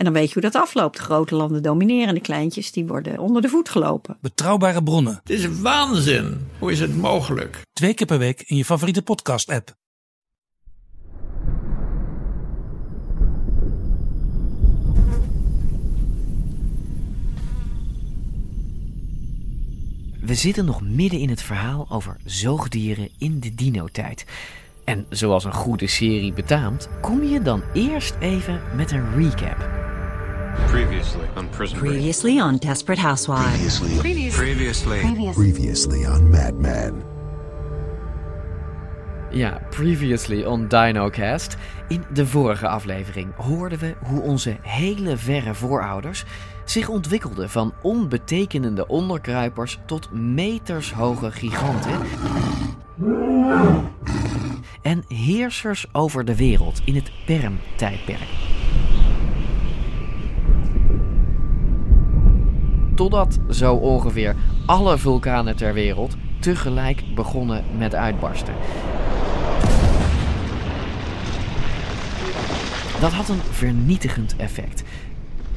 En dan weet je hoe dat afloopt. Grote landen domineren, de kleintjes die worden onder de voet gelopen. Betrouwbare bronnen. Het is waanzin. Hoe is het mogelijk? Twee keer per week in je favoriete podcast app. We zitten nog midden in het verhaal over zoogdieren in de dino-tijd. En zoals een goede serie betaamt, kom je dan eerst even met een recap. Previously on Prison Break. Previously on Desperate Housewives. Previously. Previously on Mad Men. Ja, previously on DinoCast. In de vorige aflevering hoorden we hoe onze hele verre voorouders zich ontwikkelden van onbetekenende onderkruipers tot metershoge giganten. En heersers over de wereld in het Perm-tijdperk. Totdat zo ongeveer alle vulkanen ter wereld tegelijk begonnen met uitbarsten. Dat had een vernietigend effect.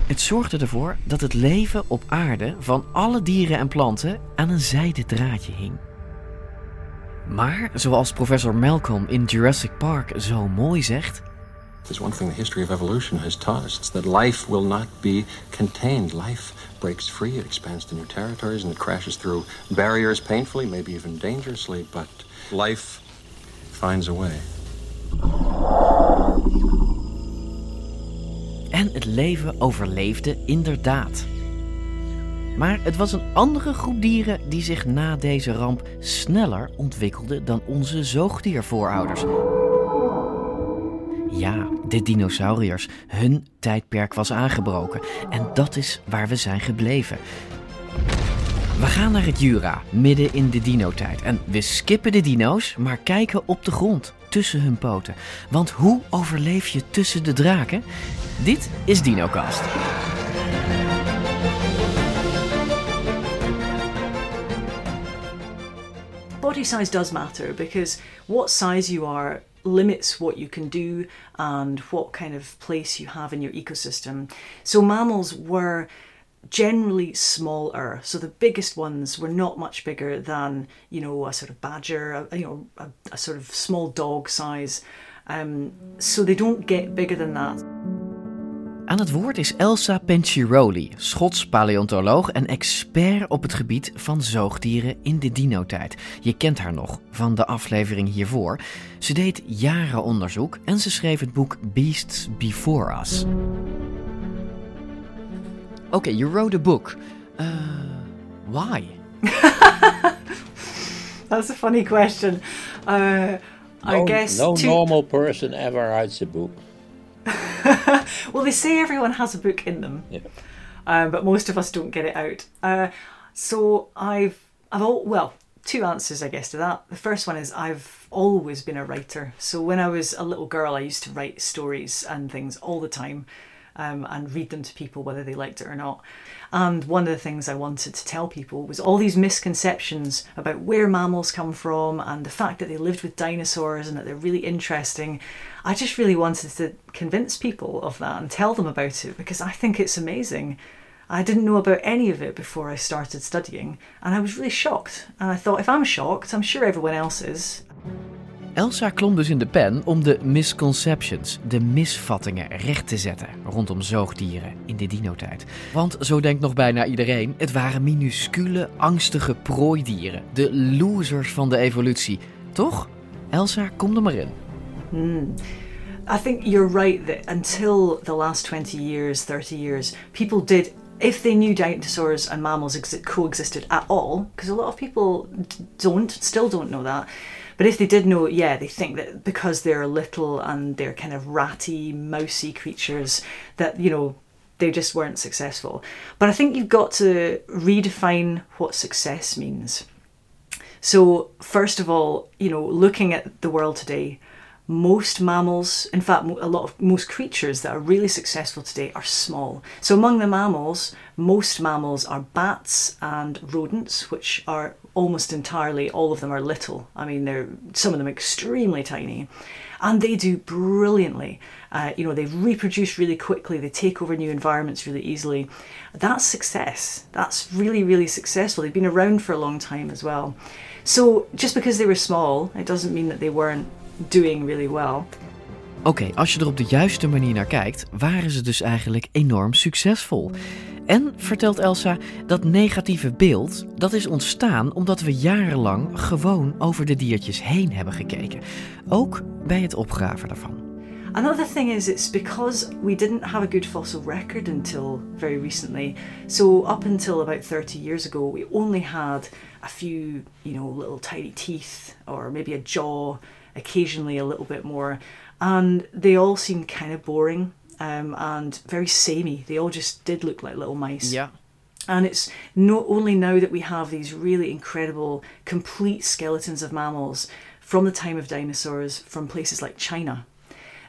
Het zorgde ervoor dat het leven op aarde van alle dieren en planten aan een zijden draadje hing. Maar zoals professor Malcolm in Jurassic Park zo mooi zegt. There's one thing the history of evolution has taught us. It's that life will not be contained. Life breaks free, it expands to new territories, and it crashes through barriers painfully, maybe even dangerously, but life finds a way. En het leven overleefde inderdaad. Maar het was een andere groep dieren die zich na deze ramp sneller ontwikkelde dan onze zoogdiervoorouders. Ja, de dinosauriërs. Hun tijdperk was aangebroken. En dat is waar we zijn gebleven. We gaan naar het Jura, midden in de dino-tijd. En we skippen de dino's, maar kijken op de grond, tussen hun poten. Want hoe overleef je tussen de draken? Dit is DinoCast. Body size does matter because what size you are limits what you can do and what kind of place you have in your ecosystem. So mammals were generally smaller. So the biggest ones were not much bigger than you know a sort of badger, a, you know a, a sort of small dog size. Um, so they don't get bigger than that. Aan het woord is Elsa Penciroli, Schots paleontoloog en expert op het gebied van zoogdieren in de dino-tijd. Je kent haar nog van de aflevering hiervoor. Ze deed jaren onderzoek en ze schreef het boek Beasts Before Us. Okay, you wrote a book. Uh, why? That's a funny question. Uh, I No- guess no to- normal person ever writes a book. well, they say everyone has a book in them, Yeah. um, but most of us don't get it out. Uh, so I've, I've all well, two answers I guess to that. The first one is I've always been a writer. So when I was a little girl, I used to write stories and things all the time. Um, and read them to people whether they liked it or not. And one of the things I wanted to tell people was all these misconceptions about where mammals come from and the fact that they lived with dinosaurs and that they're really interesting. I just really wanted to convince people of that and tell them about it because I think it's amazing. I didn't know about any of it before I started studying, and I was really shocked. And I thought, if I'm shocked, I'm sure everyone else is. Elsa klom dus in de pen om de misconceptions, de misvattingen recht te zetten rondom zoogdieren in de dino-tijd. Want zo denkt nog bijna iedereen, het waren minuscule, angstige prooidieren, de losers van de evolutie. Toch? Elsa, kom er maar in. Hmm. I think you're right that until the last 20 years, 30 years, people did, if they knew dinosaurs and mammals exi- coexisted at all, because a lot of people don't, still don't know that. But if they did know, yeah, they think that because they're little and they're kind of ratty, mousy creatures, that, you know, they just weren't successful. But I think you've got to redefine what success means. So, first of all, you know, looking at the world today, most mammals, in fact, a lot of most creatures that are really successful today are small. So, among the mammals, most mammals are bats and rodents, which are almost entirely, all of them are little. I mean, they're some of them extremely tiny, and they do brilliantly. Uh, you know, they reproduce really quickly, they take over new environments really easily. That's success. That's really, really successful. They've been around for a long time as well. So, just because they were small, it doesn't mean that they weren't doing really well. Oké, als je er op de juiste manier naar kijkt, waren ze dus eigenlijk enorm succesvol. En vertelt Elsa, dat negatieve beeld, dat is ontstaan omdat we jarenlang gewoon over de diertjes heen hebben gekeken. Ook bij het opgraven daarvan. Another thing is, it's because we didn't have a good fossil record until very recently. So, up until about 30 years ago, we only had a few, you know, little tiny teeth or maybe a jaw occasionally a little bit more. And they all seemed kind of boring um, and very samey. They all just did look like little mice. Yeah. And it's not only now that we have these really incredible, complete skeletons of mammals from the time of dinosaurs from places like China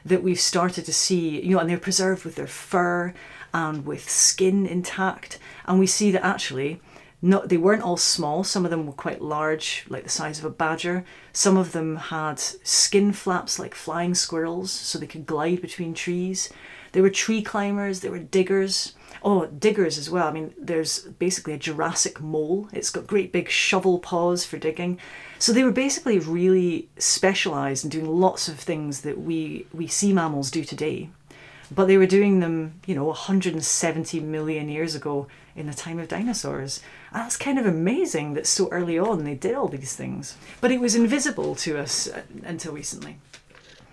that we've started to see, you know, and they're preserved with their fur and with skin intact. And we see that actually not they weren't all small some of them were quite large like the size of a badger some of them had skin flaps like flying squirrels so they could glide between trees they were tree climbers there were diggers oh diggers as well i mean there's basically a jurassic mole it's got great big shovel paws for digging so they were basically really specialized in doing lots of things that we we see mammals do today but they were doing them you know 170 million years ago in the time of dinosaurs. And that's kind of amazing that so early on they did all these things. But it was invisible to us uh, until recently.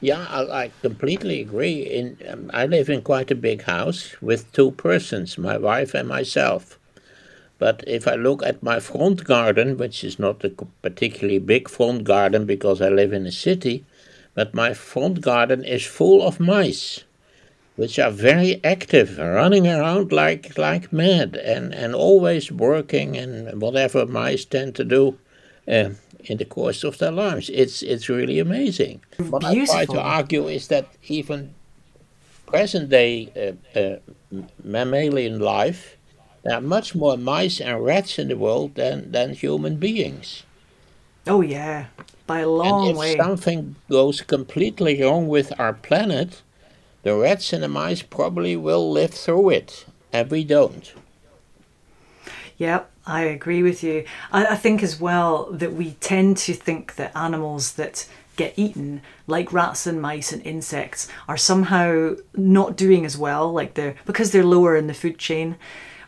Yeah, I, I completely agree. In um, I live in quite a big house with two persons, my wife and myself. But if I look at my front garden, which is not a particularly big front garden because I live in a city, but my front garden is full of mice which are very active, running around like like mad, and, and always working and whatever mice tend to do uh, in the course of their lives. It's it's really amazing. What I try to argue is that even present day uh, uh, mammalian life, there are much more mice and rats in the world than, than human beings. Oh yeah, by a long and if way. something goes completely wrong with our planet, the rats and the mice probably will live through it, and we don't. Yep, I agree with you. I, I think as well that we tend to think that animals that get eaten, like rats and mice and insects, are somehow not doing as well, like they're because they're lower in the food chain.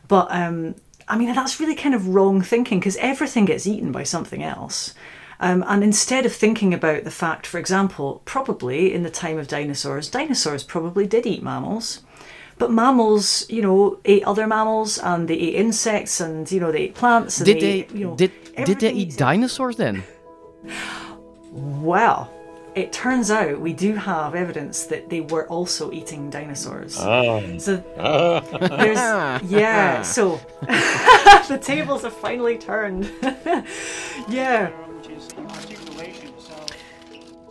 But um, I mean, that's really kind of wrong thinking because everything gets eaten by something else. Um, and instead of thinking about the fact, for example, probably in the time of dinosaurs, dinosaurs probably did eat mammals. But mammals, you know, ate other mammals and they ate insects and, you know, they ate plants. And did they, they, you know, did, did they eat dinosaurs then? Well, it turns out we do have evidence that they were also eating dinosaurs. Oh. So there's yeah, so the tables have finally turned. yeah.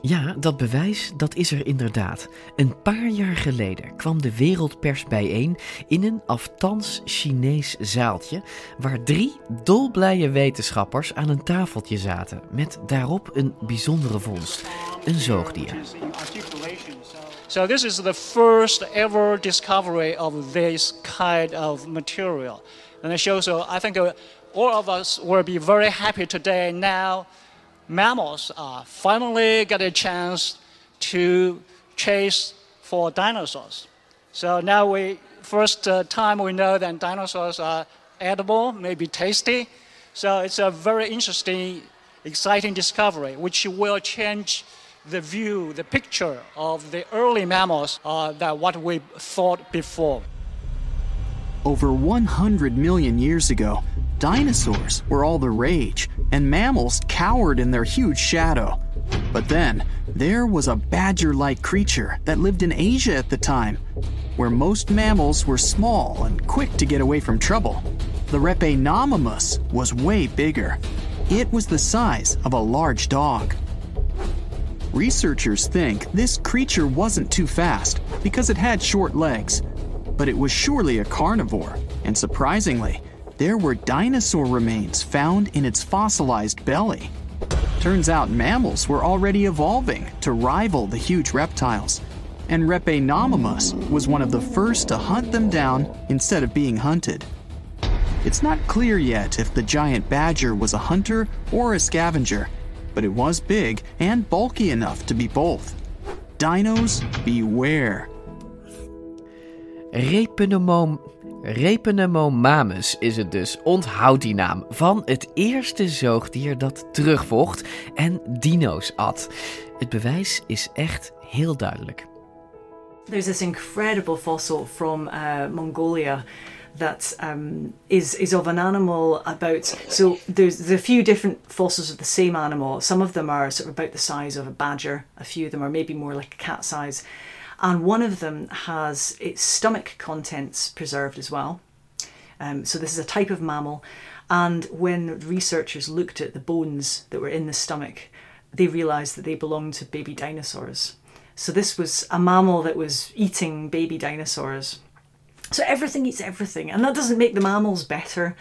Ja, dat bewijs dat is er inderdaad. Een paar jaar geleden kwam de wereldpers bijeen in een aftans Chinees zaaltje waar drie dolblije wetenschappers aan een tafeltje zaten met daarop een bijzondere vondst, een zoogdier. So this is the first ever discovery of this kind of material. And it shows, so I think all of us will be very happy today now mammals uh, finally get a chance to chase for dinosaurs. So now we first uh, time we know that dinosaurs are edible, maybe tasty. So it's a very interesting, exciting discovery, which will change the view, the picture of the early mammals uh, that what we thought before. Over 100 million years ago, dinosaurs were all the rage, and mammals cowered in their huge shadow. But then, there was a badger like creature that lived in Asia at the time, where most mammals were small and quick to get away from trouble. The Repenomymus was way bigger. it was the size of a large dog. Researchers think this creature wasn't too fast because it had short legs, but it was surely a carnivore, and surprisingly, there were dinosaur remains found in its fossilized belly. Turns out mammals were already evolving to rival the huge reptiles, and Repenomymus was one of the first to hunt them down instead of being hunted. It's not clear yet if the giant badger was a hunter or a scavenger, but it was big and bulky enough to be both. Dinos beware. Repenomom... Repenemomamus is het dus. Onthoud die naam. Van het eerste zoogdier dat terugvocht en dino's at. Het bewijs is echt heel duidelijk. There's this incredible fossil from uh, Mongolia that um, is is of an animal about. So there's, there's a few different fossils of the same animal. Some of them are sort of about the size of a badger. A few of them are maybe more like a cat size, and one of them has its stomach contents preserved as well. Um, so this is a type of mammal, and when researchers looked at the bones that were in the stomach, they realised that they belonged to baby dinosaurs. So this was a mammal that was eating baby dinosaurs. So everything eats everything, and that doesn't make the mammals better.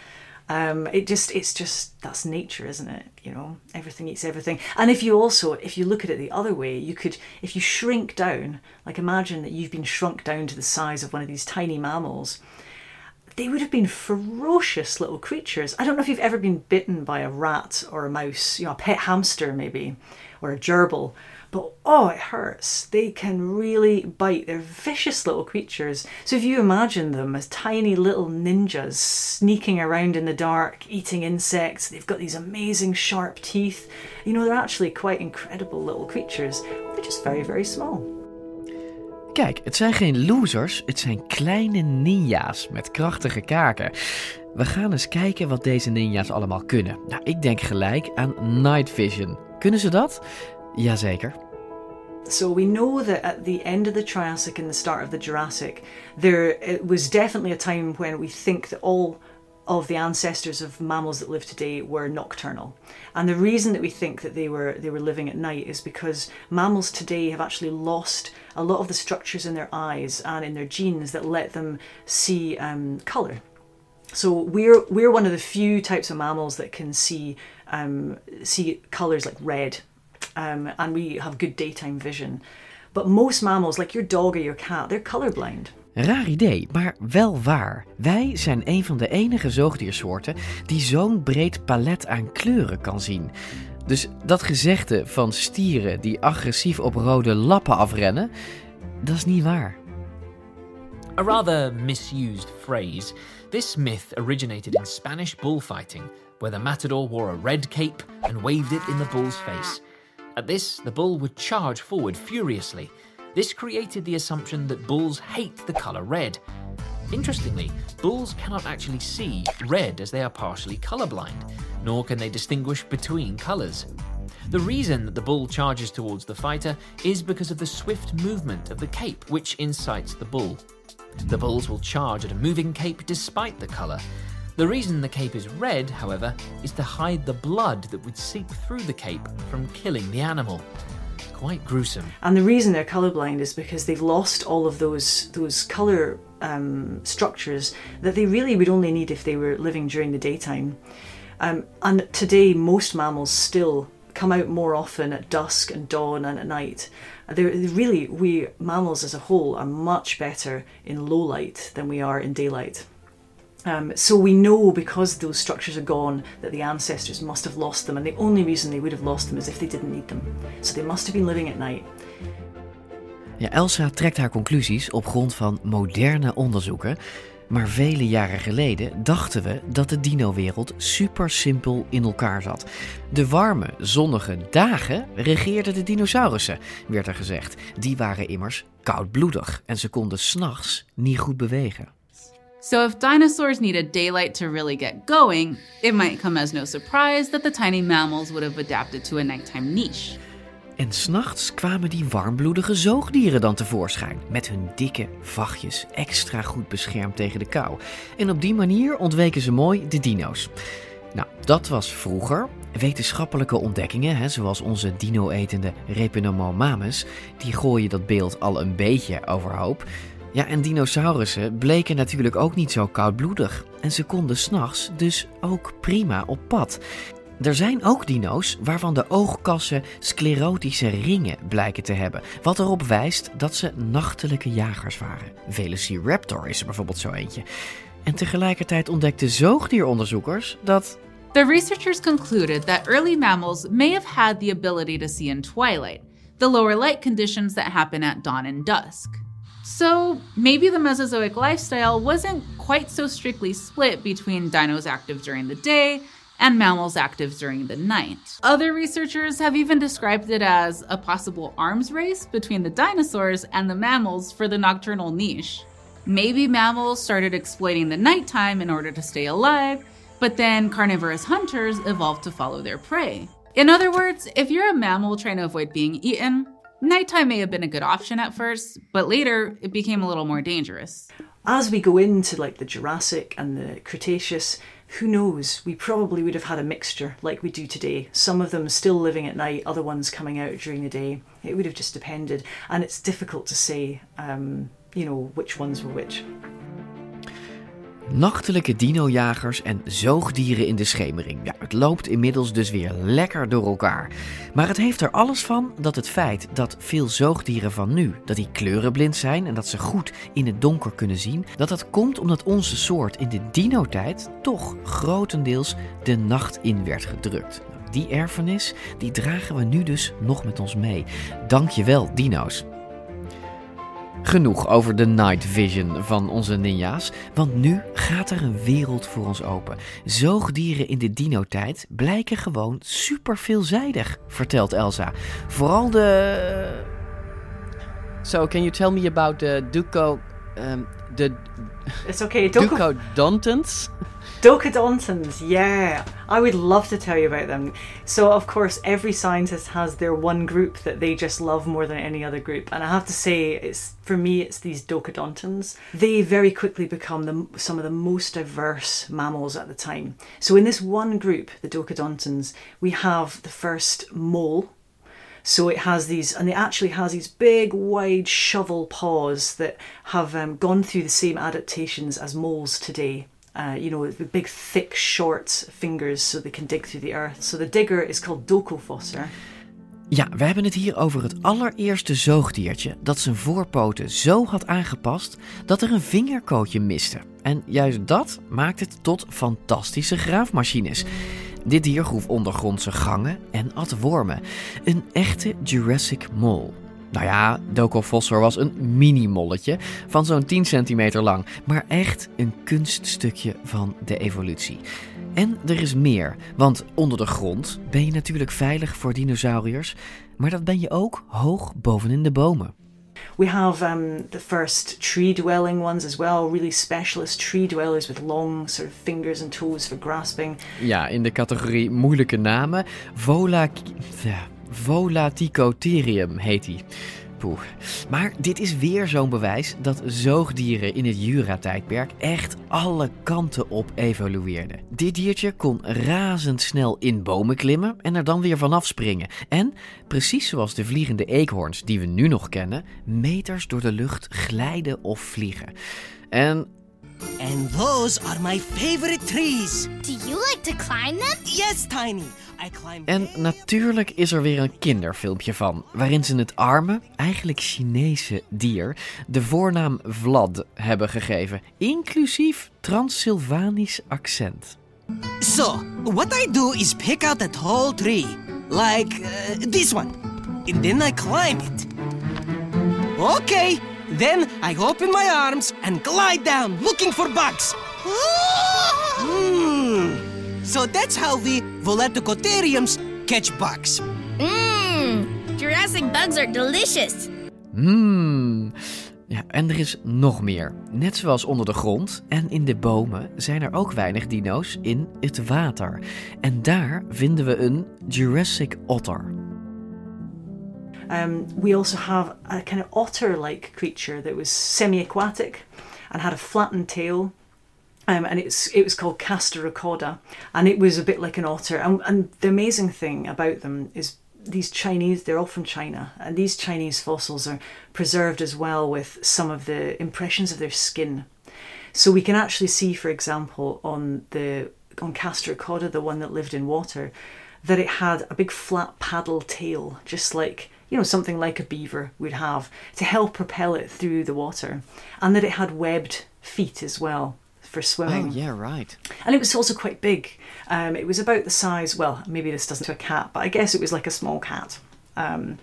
Um, it just it's just that's nature, isn't it? You know, everything eats everything. And if you also if you look at it the other way, you could if you shrink down, like imagine that you've been shrunk down to the size of one of these tiny mammals. They would have been ferocious little creatures. I don't know if you've ever been bitten by a rat or a mouse, you know, a pet hamster maybe, or a gerbil but oh, it hurts. They can really bite. They're vicious little creatures. So if you imagine them as tiny little ninjas sneaking around in the dark, eating insects, they've got these amazing sharp teeth. You know, they're actually quite incredible little creatures. They're just very, very small. Kijk, het zijn geen losers, het zijn kleine ninja's met krachtige kaken. We gaan eens kijken wat deze ninja's allemaal kunnen. Nou, ik denk gelijk aan night vision. Kunnen ze dat? Jazeker. So we know that at the end of the Triassic and the start of the Jurassic, there it was definitely a time when we think that all of the ancestors of mammals that live today were nocturnal. And the reason that we think that they were they were living at night is because mammals today have actually lost a lot of the structures in their eyes and in their genes that let them see um, color. So we're we're one of the few types of mammals that can see um, see colors like red um, and we have good daytime vision. But most mammals, like your dog or your cat, they're colorblind. Raar idee, maar wel waar. Wij zijn een van de enige zoogdiersoorten die zo'n breed palet aan kleuren kan zien. Dus dat gezegde van stieren die agressief op rode lappen afrennen, dat is niet waar. A rather misused phrase. This myth originated in Spanish bullfighting, where the matador wore a red cape and waved it in the bull's face. At this, the bull would charge forward furiously. This created the assumption that bulls hate the colour red. Interestingly, bulls cannot actually see red as they are partially colourblind, nor can they distinguish between colours. The reason that the bull charges towards the fighter is because of the swift movement of the cape, which incites the bull. The bulls will charge at a moving cape despite the colour, the reason the cape is red, however, is to hide the blood that would seep through the cape from killing the animal. Quite gruesome. And the reason they're colorblind is because they've lost all of those those color um, structures that they really would only need if they were living during the daytime. Um, and today, most mammals still come out more often at dusk and dawn and at night. They're, really, we mammals as a whole are much better in low light than we are in daylight. Um, so we know because those structures are gone that the ancestors must have lost them, and the only reason they would have lost them is if they didn't need them. So they must have been living at night. Ja, Elsa trekt haar conclusies op grond van moderne onderzoeken. Maar vele jaren geleden dachten we dat de dino-wereld super simpel in elkaar zat. De warme, zonnige dagen regeerden de dinosaurussen, werd er gezegd. Die waren immers koudbloedig en ze konden s'nachts niet goed bewegen. So, if dinosaurs needed daylight to really get going, it might come as no surprise that the tiny mammals would have adapted to a nighttime niche. En s'nachts kwamen die warmbloedige zoogdieren dan tevoorschijn, met hun dikke vachtjes extra goed beschermd tegen de kou. En op die manier ontweken ze mooi de dino's. Nou, dat was vroeger. Wetenschappelijke ontdekkingen, hè, zoals onze dino-etende Repenomomamus, die gooien dat beeld al een beetje overhoop. Ja, en dinosaurussen bleken natuurlijk ook niet zo koudbloedig. En ze konden s'nachts dus ook prima op pad. Er zijn ook dino's waarvan de oogkassen sclerotische ringen blijken te hebben, wat erop wijst dat ze nachtelijke jagers waren. Velociraptor is er bijvoorbeeld zo eentje. En tegelijkertijd ontdekten zoogdieronderzoekers dat The researchers concluded that early mammals may have had the ability to see in twilight, the lower light conditions that happen at dawn and dusk. So maybe the Mesozoic lifestyle wasn't quite so strictly split between dinos active during the day and mammals active during the night. Other researchers have even described it as a possible arms race between the dinosaurs and the mammals for the nocturnal niche. Maybe mammals started exploiting the nighttime in order to stay alive, but then carnivorous hunters evolved to follow their prey. In other words, if you're a mammal trying to avoid being eaten, nighttime may have been a good option at first, but later it became a little more dangerous. As we go into like the Jurassic and the Cretaceous, who knows? We probably would have had a mixture like we do today. Some of them still living at night, other ones coming out during the day. It would have just depended, and it's difficult to say, um, you know, which ones were which. Nachtelijke dinojagers en zoogdieren in de schemering. Ja, het loopt inmiddels dus weer lekker door elkaar. Maar het heeft er alles van dat het feit dat veel zoogdieren van nu dat die kleurenblind zijn en dat ze goed in het donker kunnen zien, dat dat komt omdat onze soort in de dinotijd toch grotendeels de nacht in werd gedrukt. Die erfenis die dragen we nu dus nog met ons mee. Dankjewel dino's. Genoeg over de night vision van onze ninja's, want nu gaat er een wereld voor ons open. Zoogdieren in de dino-tijd blijken gewoon super veelzijdig, vertelt Elsa. Vooral de. So, can you tell me about the Duco. Um, the It's okay, Ducodontans? Docodontans, yeah. I would love to tell you about them. So, of course, every scientist has their one group that they just love more than any other group. And I have to say, it's for me, it's these Docodontans. They very quickly become the, some of the most diverse mammals at the time. So, in this one group, the Docodontans, we have the first mole. So it has these, and it actually has these big, wide shovel paws that have um, gone through the same adaptations as moles today. Uh, you know, the big, thick, short fingers so they can dig through the earth. So the digger is called Docofosser. Ja, we hebben het hier over het allereerste zoogdiertje dat zijn voorpoten zo had aangepast dat er een vingerkootje miste. En juist dat maakt het tot fantastische graafmachines. Dit dier groef ondergrondse gangen en at wormen. Een echte Jurassic Mole. Nou ja, Docofossor was een mini-molletje van zo'n 10 centimeter lang, maar echt een kunststukje van de evolutie. En er is meer, want onder de grond ben je natuurlijk veilig voor dinosauriërs, maar dat ben je ook hoog bovenin de bomen. We have um, the first tree dwelling ones as well, really specialist tree dwellers with long sort of fingers and toes for grasping. Ja, in de categorie moeilijke namen. Vola... Ja, Volaticotherium heet hij. Poeh. Maar dit is weer zo'n bewijs dat zoogdieren in het Jura-tijdperk echt alle kanten op evolueerden. Dit diertje kon razendsnel in bomen klimmen en er dan weer vanaf springen. En, precies zoals de vliegende eekhoorns die we nu nog kennen, meters door de lucht glijden of vliegen. En And those are my favorite trees. Do you like to climb them? Yes, Tiny. I climb En natuurlijk is er weer een kinderfilmpje van, waarin ze het arme, eigenlijk Chinese dier de voornaam Vlad hebben gegeven, inclusief Transylvanisch accent. So, what I do is pick out a tall tree, like uh, this one, and then I climb it. Okay, then I open my arms and glide down looking for bugs. Hmm. So that's how we Volaticotheriums catch bugs. Mmm, Jurassic bugs are delicious. Mmm. Ja, en er is nog meer. Net zoals onder de grond en in de bomen zijn er ook weinig dino's in het water. En daar vinden we een Jurassic otter. Um, we also have a kind of otter like creature that was semi aquatic and had a flattened tail Um, and it's it was called Castorocauda, and it was a bit like an otter. And, and the amazing thing about them is these Chinese, they're all from China, and these Chinese fossils are preserved as well with some of the impressions of their skin. So we can actually see, for example, on the on Castorocauda, the one that lived in water, that it had a big flat paddle tail, just like you know something like a beaver would have, to help propel it through the water, and that it had webbed feet as well for swimming. Oh, yeah, right. And it was also quite big. Um, it was about the size, well, maybe this doesn't to a cat, but I guess it was like a small cat. Um,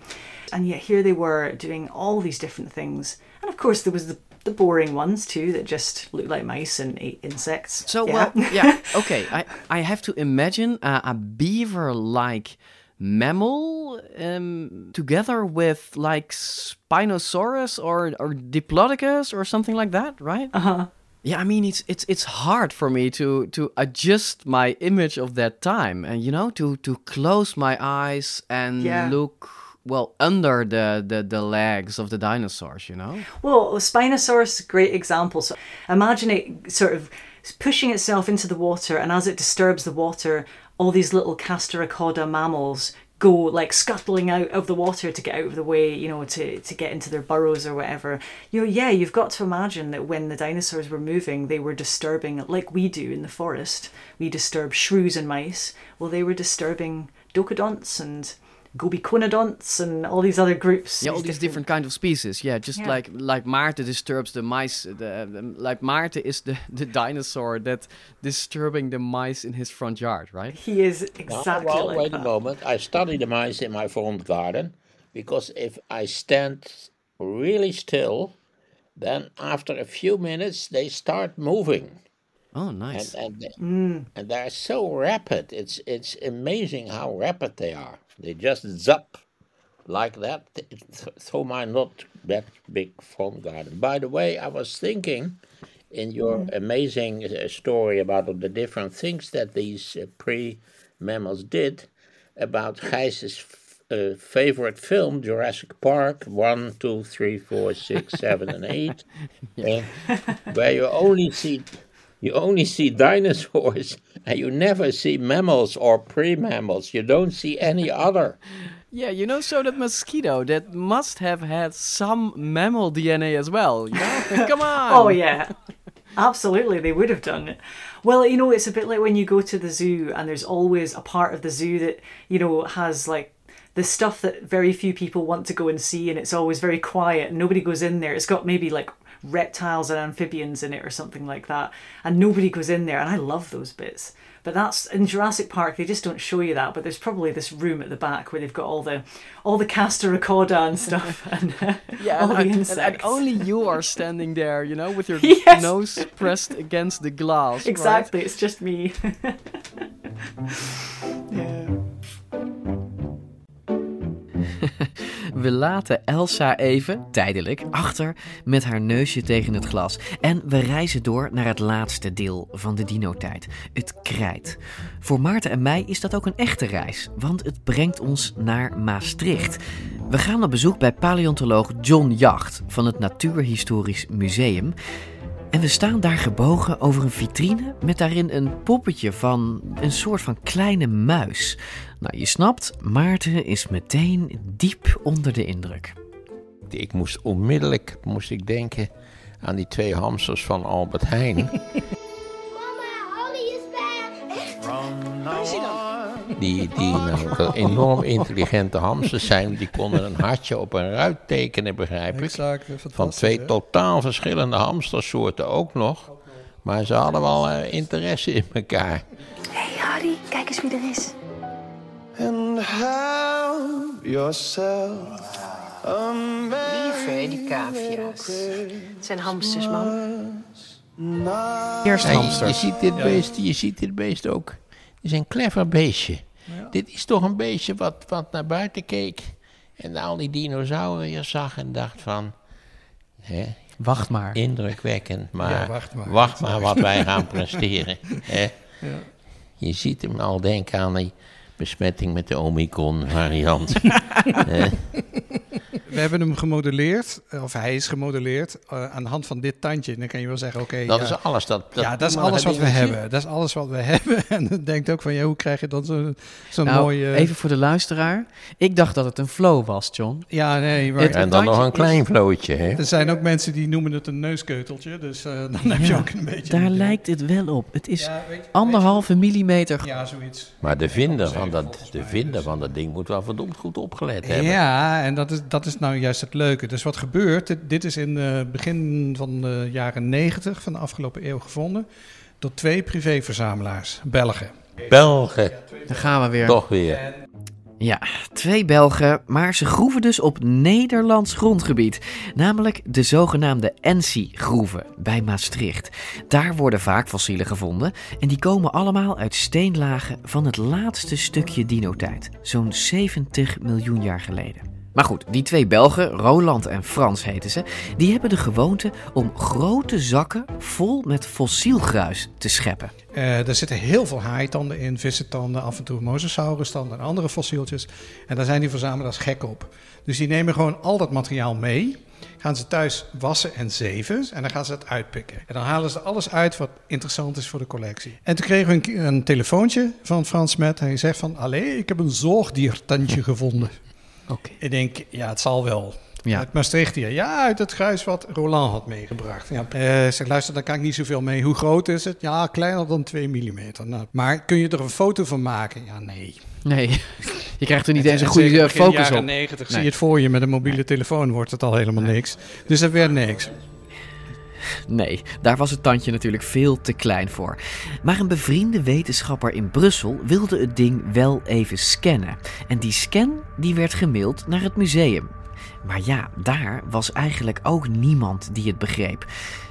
and yet here they were doing all these different things. And of course, there was the, the boring ones too that just looked like mice and ate insects. So, yeah. well, yeah, okay. I, I have to imagine a beaver like mammal um, together with like Spinosaurus or, or Diplodocus or something like that, right? Uh huh. Yeah, I mean it's it's it's hard for me to to adjust my image of that time and you know to to close my eyes and Yeah. look well under the, the the legs of the dinosaurs, you know? Well, Spinosaurus is a great example. So imagine it sort of pushing itself into the water, and as it disturbs the water, all these little Castorocauda mammals go like scuttling out of the water to get out of the way, you know, to, to get into their burrows or whatever. You know, yeah, you've got to imagine that when the dinosaurs were moving, they were disturbing, like we do in the forest. We disturb shrews and mice. Well, they were disturbing docodonts and gobiconodonts and all these other groups. Yeah, all these different kind of species. Yeah, just Yeah. like like Maarten disturbs the mice. The, the like Maarten is the the dinosaur that disturbing the mice in his front yard, right? He is Now, exactly well, like wait that. a moment. I study the mice in my front garden because if I stand really still, then after a few minutes they start moving. Oh, nice. And and, they- Mm. and they're so rapid. It's it's amazing how rapid they are. They just zap like that. Th- th- through my not that big front garden. By the way, I was thinking in your amazing uh, story about the different things that these uh, pre-mammals did about Gijs's uh, favorite film, Jurassic Park, one, two, three, four, six, seven, and 8, uh, where you only see you only see dinosaurs and you never see mammals or pre-mammals. You don't see any other. Yeah, you know, so that mosquito that must have had some mammal DNA as well. You know? Come on. Oh yeah, absolutely. They would have done it. Well, you know, it's a bit like when you go to the zoo and there's always a part of the zoo that you know has like the stuff that very few people want to go and see, and it's always very quiet and nobody goes in there. It's got maybe like reptiles and amphibians in it or something like that, and nobody goes in there. And I love those bits. But that's in Jurassic Park. They just don't show you that. But there's probably this room at the back where they've got all the all the castor Castorocauda and stuff, and uh, Yeah, all and, the and- and- and only you are standing there, you know, with your Yes. nose pressed against the glass. right? Exactly, it's just me. We laten Elsa even, tijdelijk, achter met haar neusje tegen het glas. En we reizen door naar het laatste deel van de dino-tijd, het krijt. Voor Maarten en mij is dat ook een echte reis, want het brengt ons naar Maastricht. We gaan op bezoek bij paleontoloog John Jacht van het Natuurhistorisch Museum. En we staan daar gebogen over een vitrine met daarin een poppetje van een soort van kleine muis. Nou, je snapt, Maarten is meteen diep onder de indruk. Ik moest onmiddellijk moest ik denken aan die twee hamsters van Albert Heijn. Die, die nou, enorm intelligente hamsters zijn. Die konden een hartje op een ruit tekenen, begrijp ik. Exact, Van twee hè? totaal verschillende hamstersoorten ook nog. Maar ze hadden wel eh, interesse in elkaar. Hey Harry, kijk eens wie er is. And help yourself. Lieve, die cavia's. Het zijn hamsters, man. Eerst Ja, je- hamster. Je, ziet dit beest, je ziet dit beest ook. Het is een clever beestje. Dit is toch een beestje wat, wat naar buiten keek. En al die dinosauriërs zag en dacht van... Hè, wacht maar. Indrukwekkend, maar, Ja, wacht maar. wacht maar wat wij gaan presteren. Hè. Ja. Je ziet hem al denken aan die besmetting met de Omicron-variant. We hebben hem gemodelleerd, of hij is gemodelleerd, uh, aan de hand van dit tandje. En dan kan je wel zeggen, oké. Okay, dat ja, is alles. Dat, dat ja, dat is alles wat we hebben. Dat is alles wat we hebben. En dan denkt ook van, ja, hoe krijg je dan zo'n zo nou, mooie... Even voor de luisteraar. Ik dacht dat het een flow was, John. Ja, nee. Maar het, en dan nog een klein flowtje, hè? Er zijn ook mensen die noemen het een neuskeuteltje. Dus uh, dan heb je ook een beetje... Daar lijkt het wel op. Het is ja, weet je, anderhalve millimeter. Ja, zoiets. Maar de vinder van dat, de vinder van dat ding moet wel verdomd goed opgelet hebben. Ja, en dat is, dat is nou juist het leuke. Dus wat gebeurt, dit, dit is in het begin van de jaren 90 van de afgelopen eeuw gevonden door twee privéverzamelaars, Belgen. Belgen. Daar gaan we weer. Toch weer. Ja, twee Belgen, maar ze groeven dus op Nederlands grondgebied. Namelijk de zogenaamde Ensi-groeven bij Maastricht. Daar worden vaak fossielen gevonden en die komen allemaal uit steenlagen van het laatste stukje dinotijd. Zo'n 70 miljoen jaar geleden. Maar goed, die twee Belgen, Roland en Frans heten ze, die hebben de gewoonte om grote zakken vol met fossiel gruis te scheppen. Er zitten heel veel haaitanden in, vissentanden, af en toe mosasaurustanden en andere fossieltjes. En daar zijn die verzamelaars gek op. Dus die nemen gewoon al dat materiaal mee, gaan ze thuis wassen en zeven en dan gaan ze het uitpikken. En dan halen ze alles uit wat interessant is voor de collectie. En toen kregen we een, een telefoontje van Frans Met. Hij zegt van, allee, ik heb een zoogdiertandje gevonden. Okay. Ik denk, ja, het zal wel. Ja. Uit Maastricht hier. Ja, uit het gruis wat Roland had meegebracht. Ja, uh, zeg, luister, daar kan ik niet zoveel mee. Hoe groot is het? Ja, kleiner dan 2 mm. Nou, maar kun je er een foto van maken? Ja, nee. Nee, je krijgt er niet eens een goede focus op. In de jaren 90 nee. zie je het voor je met een mobiele nee. telefoon, wordt het al helemaal nee. niks. Dus dat werd niks. Nee, daar was het tandje natuurlijk veel te klein voor. Maar een bevriende wetenschapper in Brussel wilde het ding wel even scannen. En die scan die werd gemaild naar het museum. Maar ja, daar was eigenlijk ook niemand die het begreep.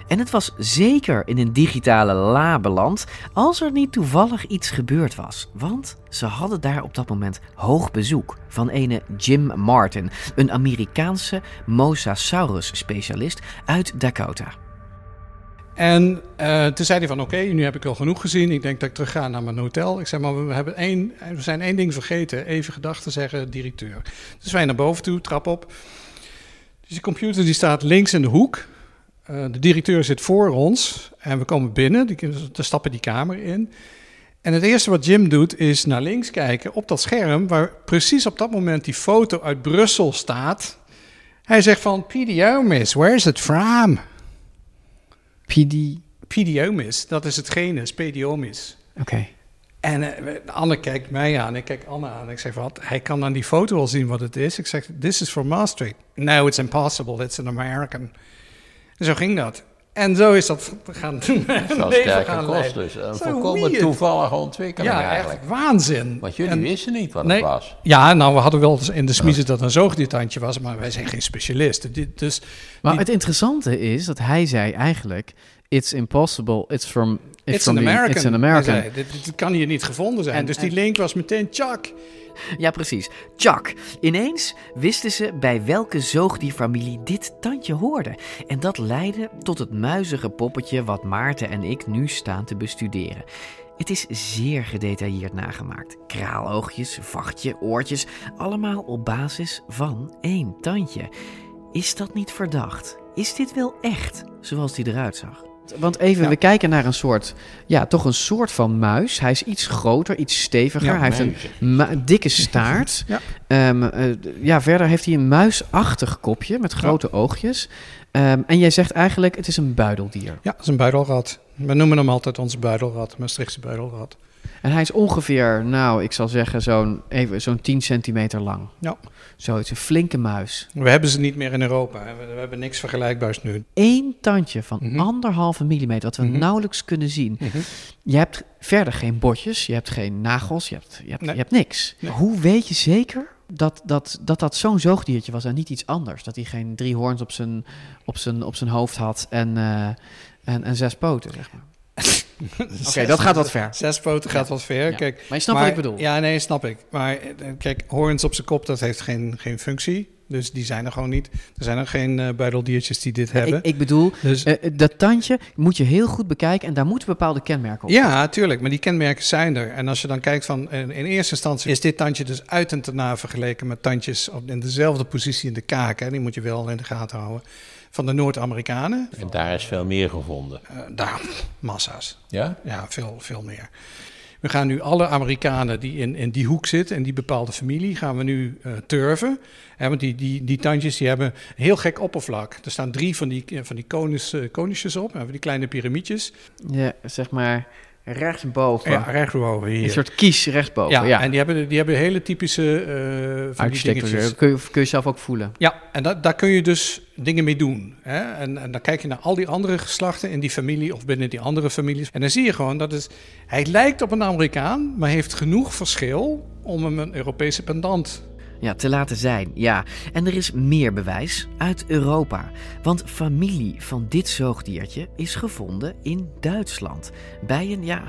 En het was zeker in een digitale la beland als er niet toevallig iets gebeurd was. Want ze hadden daar op dat moment hoog bezoek van ene Jim Martin, een Amerikaanse Mosasaurus-specialist uit Dakota. En uh, toen zei hij van oké, nu heb ik al genoeg gezien. Ik denk dat ik terug ga naar mijn hotel. Ik zei maar we, hebben één, we zijn één ding vergeten. Even gedachten zeggen, directeur. Dus wij naar boven toe, trap op. Dus die computer die staat links in de hoek. Uh, de directeur zit voor ons. En we komen binnen, die, we stappen die kamer in. En het eerste wat Jim doet is naar links kijken op dat scherm... waar precies op dat moment die foto uit Brussel staat. Hij zegt van, PDO miss, where is it from? PD... Pediomis, dat is het genus, pediomis. Oké. Okay. En uh, Anne kijkt mij aan, ik kijk Anne aan. Ik zeg, wat? Hij kan aan die foto al zien wat het is. Ik zeg, this is for Maastricht. No, it's impossible, it's an American. En zo ging dat. En zo is dat gaan doen. Dat was sterke kost dus. Een volkomen weird. toevallige ontwikkeling ja, eigenlijk. Echt waanzin. Want jullie en, wisten niet wat nee, het was. Ja, nou, we hadden wel in de smiezen dat een zoogdiertandje was, maar wij zijn geen specialisten. Dus, maar die, het interessante is dat hij zei eigenlijk... It's impossible, it's from... It's, an American. It's an American. Dit, kan hier niet gevonden zijn. En, dus die link was meteen Chuck. Ja, precies. Chuck. Ineens wisten ze bij welke zoogdierfamilie dit tandje hoorde. En dat leidde tot het muizige poppetje wat Maarten en ik nu staan te bestuderen. Het is zeer gedetailleerd nagemaakt. Kraaloogjes, vachtje, oortjes, allemaal op basis van één tandje. Is dat niet verdacht? Is dit wel echt, zoals die eruit zag? Want even, ja. we kijken naar een soort, ja, toch een soort van muis. Hij is iets groter, iets steviger. Ja, hij heeft een, dikke staart. ja. Um, uh, ja, verder heeft hij een muisachtig kopje met grote oogjes. Um, en jij zegt eigenlijk, het is een buideldier. Ja, het is een buidelrat. We noemen hem altijd onze buidelrat, Maastrichtse buidelrat. En hij is ongeveer, nou, ik zal zeggen, zo'n zo'n 10 centimeter lang. Ja. Zoiets, een flinke muis. We hebben ze niet meer in Europa. We, we hebben niks vergelijkbaars nu. Eén tandje van mm -hmm. anderhalve millimeter, wat we mm -hmm. nauwelijks kunnen zien. Mm -hmm. Je hebt verder geen botjes, je hebt geen nagels, je hebt, je hebt, nee. je hebt niks. Nee. Hoe weet je zeker dat dat, dat, dat zo'n zoogdiertje was en niet iets anders? Dat hij geen drie hoorns op zijn, op zijn, op zijn hoofd had en, uh, en, en zes poten, zeg maar. Oké, okay, dat gaat wat ver. Zes poten gaat wat ver. Kijk, maar je snapt maar, wat ik bedoel. Ja, nee, snap ik. Maar kijk, horens op zijn kop, dat heeft geen, geen functie. Dus die zijn er gewoon niet. Er zijn er geen uh, buideldiertjes die dit hebben. Ik, ik bedoel, Dus- eh, dat tandje moet je heel goed bekijken en daar moeten bepaalde kenmerken op. Ja, tuurlijk. Maar die kenmerken zijn er. En als je dan kijkt van... In, in eerste instantie is dit tandje dus uit en te na vergeleken met tandjes op, in dezelfde positie in de kaak. Hè. Die moet je wel in de gaten houden. Van de Noord-Amerikanen. En daar is veel meer gevonden. Uh, daar, massa's. Ja? Ja, veel, veel meer. We gaan nu alle Amerikanen die in, in die hoek zitten, in die bepaalde familie, gaan we nu uh, turven. Hè, want die, die, die tandjes die hebben een heel gek oppervlak. Er staan drie van die, van die konus, uh, konusjes op, van die kleine piramietjes. Ja, zeg maar rechtsboven. Ja, rechtsboven hier. Een soort kies rechtsboven. Ja, ja. en die hebben, die hebben hele typische uh, van die dingetjes. Kun je, kun je zelf ook voelen. Ja, en da daar kun je dus dingen mee doen. Hè? En, en, dan kijk je naar al die andere geslachten in die familie of binnen die andere families. En dan zie je gewoon dat het, hij lijkt op een Amerikaan, maar heeft genoeg verschil om hem een Europese pendant ja, te laten zijn. Ja, en er is meer bewijs uit Europa. Want familie van dit zoogdiertje is gevonden in Duitsland. Bij een, ja,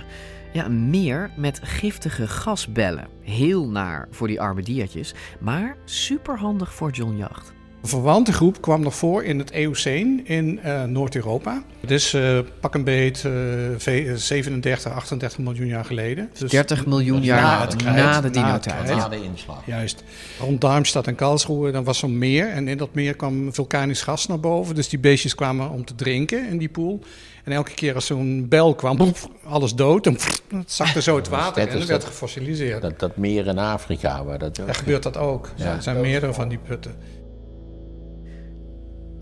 ja, een meer met giftige gasbellen. Heel naar voor die arme diertjes, maar superhandig voor John Jacht. Een verwante groep kwam nog voor in het Eoceen in uh, Noord-Europa. Het is uh, pak een beet uh, 37, 38 miljoen jaar geleden. Dus 30 miljoen jaar na, het krijt, na de dino-tijd. Na de inslag. Juist. Rond Darmstadt en Karlsruhe dan was zo'n meer. En in dat meer kwam vulkanisch gas naar boven. Dus die beestjes kwamen om te drinken in die poel. En elke keer als zo'n bel kwam, boef, alles dood. En het zakte zo het water en werd gefossiliseerd. Dat, dat meer in Afrika, waar dat ook... Daar gebeurt dat ook. Ja. Er zijn meerdere van die putten.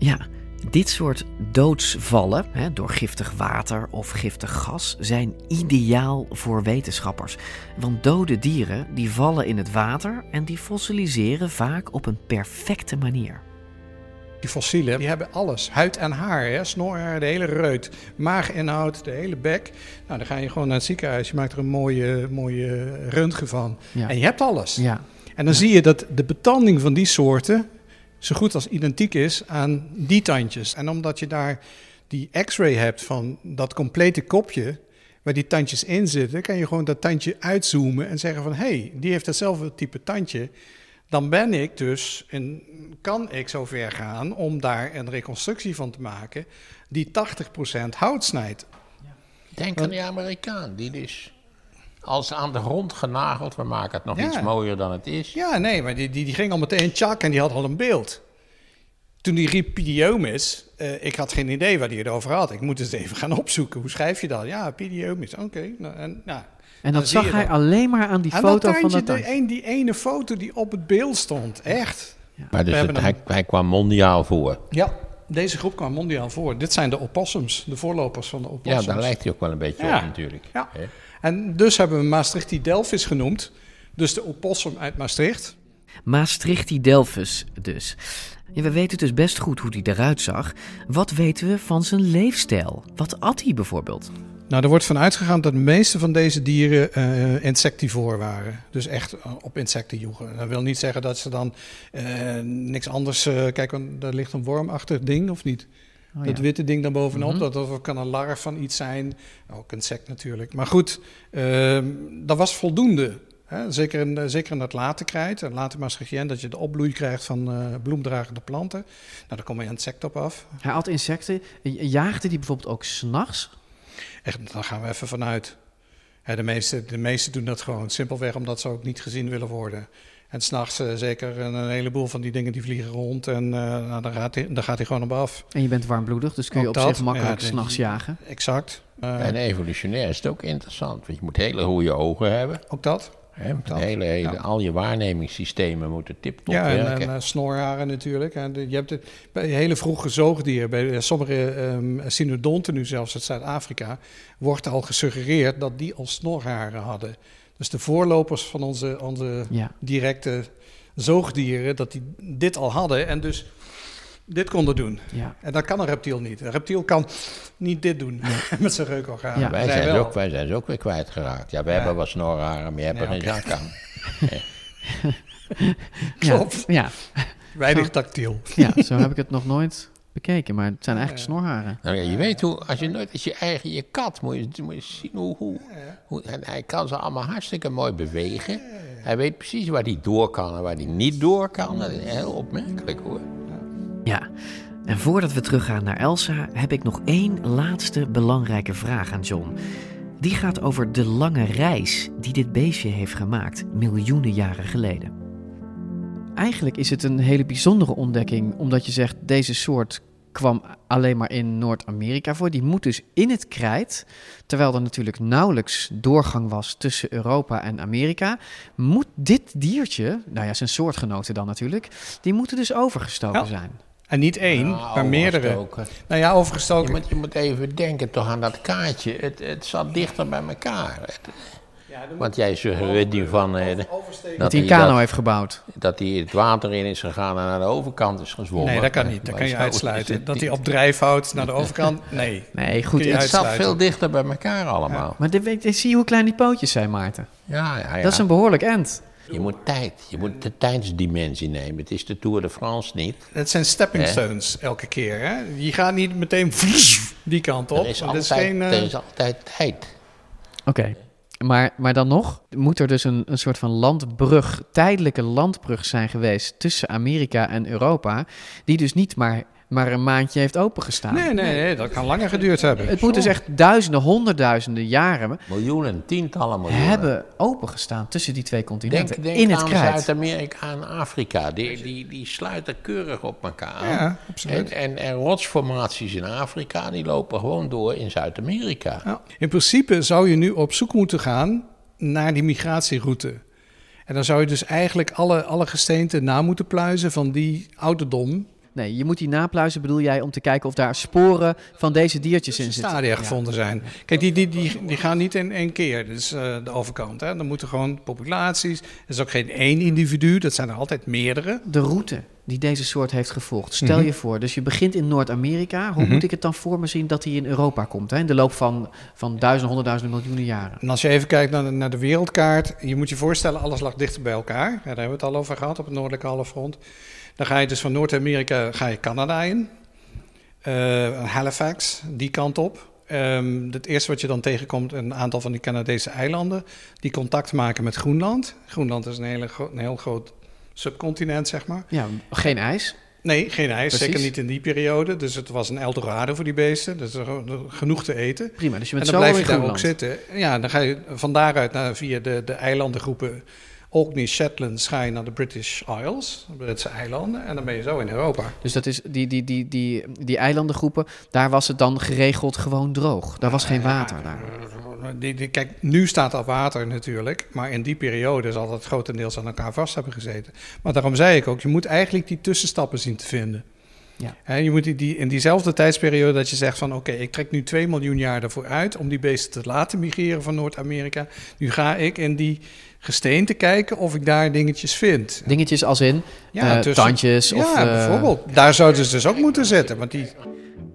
Ja, dit soort doodsvallen hè, door giftig water of giftig gas zijn ideaal voor wetenschappers. Want dode dieren die vallen in het water en die fossiliseren vaak op een perfecte manier. Die fossielen die hebben alles. Huid en haar, hè? snorhaar, de hele reut, maaginhoud, de hele bek. Nou, dan ga je gewoon naar het ziekenhuis. Je maakt er een mooie, mooie röntgen van. Ja. En je hebt alles. Ja. En dan zie je dat de betanding van die soorten zo goed als identiek is aan die tandjes. En omdat je daar die x-ray hebt van dat complete kopje waar die tandjes in zitten, kan je gewoon dat tandje uitzoomen en zeggen van hé, hey, die heeft hetzelfde type tandje. Dan ben ik dus en kan ik zover gaan om daar een reconstructie van te maken die 80% hout snijdt. Denk aan die Amerikaan, die dus als aan de grond genageld, we maken het nog ja. iets mooier dan het is. Ja, nee, maar die, die, die ging al meteen tjak en die had al een beeld. Toen die riep Pidiomis, uh, ik had geen idee waar hij het over had. Ik moet het even gaan opzoeken. Hoe schrijf je dat? Ja, Pidiomis, oké. Okay. Nou, en, nou, en dat zag hij dat. alleen maar aan die aan foto dat van dat de een, Die ene foto die op het beeld stond, echt. Ja. Maar dus het, hij, hij kwam mondiaal voor? Ja, deze groep kwam mondiaal voor. Dit zijn de opossums, de voorlopers van de opossums. Ja, daar lijkt hij ook wel een beetje ja. op natuurlijk. Ja. He? En dus hebben we Maastrichti Delphis genoemd. Dus de opossum uit Maastricht. Maastrichti Delphis dus. Ja, we weten dus best goed hoe hij eruit zag. Wat weten we van zijn leefstijl? Wat at hij bijvoorbeeld? Nou, er wordt van uitgegaan dat de meeste van deze dieren uh, insectivoor waren. Dus echt op insecten joegen. Dat wil niet zeggen dat ze dan uh, niks anders... Uh, kijk, daar ligt een wormachtig ding, of niet? Oh, dat ja. witte ding daar bovenop, mm -hmm. dat, dat kan een larf van iets zijn. Ook insect natuurlijk. Maar goed, uh, dat was voldoende. Hè? Zeker, in, zeker in dat late krijt, en late Maastrichtien, dat je de opbloei krijgt van uh, bloemdragende planten. Nou, daar komen insecten op af. Hij had insecten. Jaagde die bijvoorbeeld ook s'nachts? Echt, daar gaan we even vanuit. Hè, de, meeste, de meeste doen dat gewoon simpelweg omdat ze ook niet gezien willen worden. En s'nachts uh, zeker een, een, heleboel van die dingen die vliegen rond en uh, nou, dan, gaat hij, dan gaat hij gewoon op af. En je bent warmbloedig, dus kun je ook op dat, zich makkelijk ja, s'nachts jagen. Exact. Uh, en evolutionair is het ook interessant, want je moet hele goede ogen hebben. Ook dat. He, dat. Hele, hele, ja. Al je waarnemingssystemen moeten tip-top ja, werken. en, en uh, snorharen natuurlijk. En de, je hebt het, bij hele vroege zoogdieren, bij sommige um, synodonten nu zelfs uit Zuid-Afrika, wordt al gesuggereerd dat die al snorharen hadden. Dus de voorlopers van onze, onze ja. directe zoogdieren, dat die dit al hadden en dus dit konden doen. Ja. En dat kan een reptiel niet. Een reptiel kan niet dit doen nee. met zijn reukorgaan. Ja. Wij, zijn wel. ook, wij zijn ze ook weer kwijtgeraakt. Ja, we ja. hebben wat snorharen, maar je hebt er geen zak aan. Klopt. Ja. Weinig tactiel. Ja, zo heb ik het nog nooit bekeken, maar het zijn eigenlijk snorharen. Nou ja, je weet hoe, als je nooit, als je eigen je kat, moet je, moet je zien hoe, hoe, hoe en hij kan ze allemaal hartstikke mooi bewegen. Hij weet precies waar hij door kan en waar hij niet door kan. Dat is heel opmerkelijk hoor. Ja, en voordat we teruggaan naar Elsa, heb ik nog één laatste belangrijke vraag aan John. Die gaat over de lange reis die dit beestje heeft gemaakt, miljoenen jaren geleden. Eigenlijk is het een hele bijzondere ontdekking, omdat je zegt deze soort kwam alleen maar in Noord-Amerika voor. Die moet dus in het krijt, terwijl er natuurlijk nauwelijks doorgang was tussen Europa en Amerika. Moet dit diertje, nou ja, zijn soortgenoten dan natuurlijk, die moeten dus overgestoken Ja. zijn. En niet één, Ja, maar meerdere. Nou ja, overgestoken. Je moet, je moet even denken toch aan dat kaartje. Het, het zat dichter bij elkaar. Het- want jij suggereert nu van... eh, Dat hij een kano heeft gebouwd. Dat hij het water in is gegaan en naar de overkant is gezwommen. Nee, dat kan niet. Dat kan je uitsluiten. Dat hij op drijfhout naar de overkant. Nee. Nee, goed. Het zat veel dichter bij elkaar allemaal. Maar dit, weet- zie je hoe klein die pootjes zijn, Maarten? Ja, ja, ja. Dat is een behoorlijk end. Je moet tijd. Je moet de tijdsdimensie nemen. Het is de Tour de France niet. Het zijn stepping stones elke keer. Hè? Je gaat niet meteen die kant op. Er is altijd, het is geen, eh, er is altijd tijd. Oké. Maar, maar dan nog, moet er dus een, een soort van landbrug, tijdelijke landbrug zijn geweest tussen Amerika en Europa, die dus niet maar, maar een maandje heeft opengestaan. Nee, nee, nee, dat kan langer geduurd hebben. Het moet dus echt duizenden, honderdduizenden jaren Miljoenen, tientallen miljoenen. hebben opengestaan tussen die twee continenten Denk, denk in het aan. Zuid-Amerika en Afrika. Die, die, die sluiten keurig op elkaar aan. Ja, absoluut. En, en, en rotsformaties in Afrika, die lopen gewoon door in Zuid-Amerika. In principe zou je nu op zoek moeten gaan naar die migratieroute. En dan zou je dus eigenlijk alle, alle gesteenten na moeten pluizen van die ouderdom. Nee, je moet die napluizen, bedoel jij, om te kijken of daar sporen van deze diertjes in zitten. stadia gevonden zijn. Kijk, die, die, die, die gaan niet in één keer, dus eh, de overkant. Hè. Dan moeten gewoon populaties. Er is ook geen één individu, dat zijn er altijd meerdere. De route die deze soort heeft gevolgd. Stel Mhm. je voor, dus je begint in Noord-Amerika. Hoe Mhm. moet ik het dan voor me zien dat hij in Europa komt? Hè? In de loop van, van duizenden, honderdduizenden, miljoenen jaren. En als je even kijkt naar de, naar de wereldkaart, je moet je voorstellen, alles lag dichter bij elkaar. Ja, daar hebben we het al over gehad op het noordelijke halfrond. Dan ga je dus van Noord-Amerika ga je Canada in. Eh, Halifax, die kant op. Ehm, het eerste wat je dan tegenkomt, een aantal van die Canadese eilanden, die contact maken met Groenland. Groenland is een, hele een heel groot subcontinent, zeg maar. Ja, geen ijs. Nee, geen ijs. Precies. Zeker niet in die periode. Dus het was een Eldorado voor die beesten. Dus genoeg te eten. Prima, dus je bent en dan zo blijf je daar ook zitten. Ja, dan ga je van daaruit naar, via de, de eilandengroepen Orkney, Shetland, je naar de British Isles, de Britse eilanden. En dan ben je zo in Europa. Dus dat is die, die, die, die, die eilandengroepen, daar was het dan geregeld gewoon droog. Daar was geen water daar. Die, die, kijk, nu staat al water natuurlijk, maar in die periode zal dat grotendeels aan elkaar vast hebben gezeten. Maar daarom zei ik ook, je moet eigenlijk die tussenstappen zien te vinden. Ja. Hè, je moet die, die, in diezelfde tijdsperiode dat je zegt van oké, ik trek nu 2 miljoen jaar ervoor uit om die beesten te laten migreren van Noord-Amerika. Nu ga ik in die gesteente kijken of ik daar dingetjes vind. Dingetjes als in Ja, eh, tussen- tandjes ja, of... eh, bijvoorbeeld. Daar zouden ze dus ook moeten zitten, want die...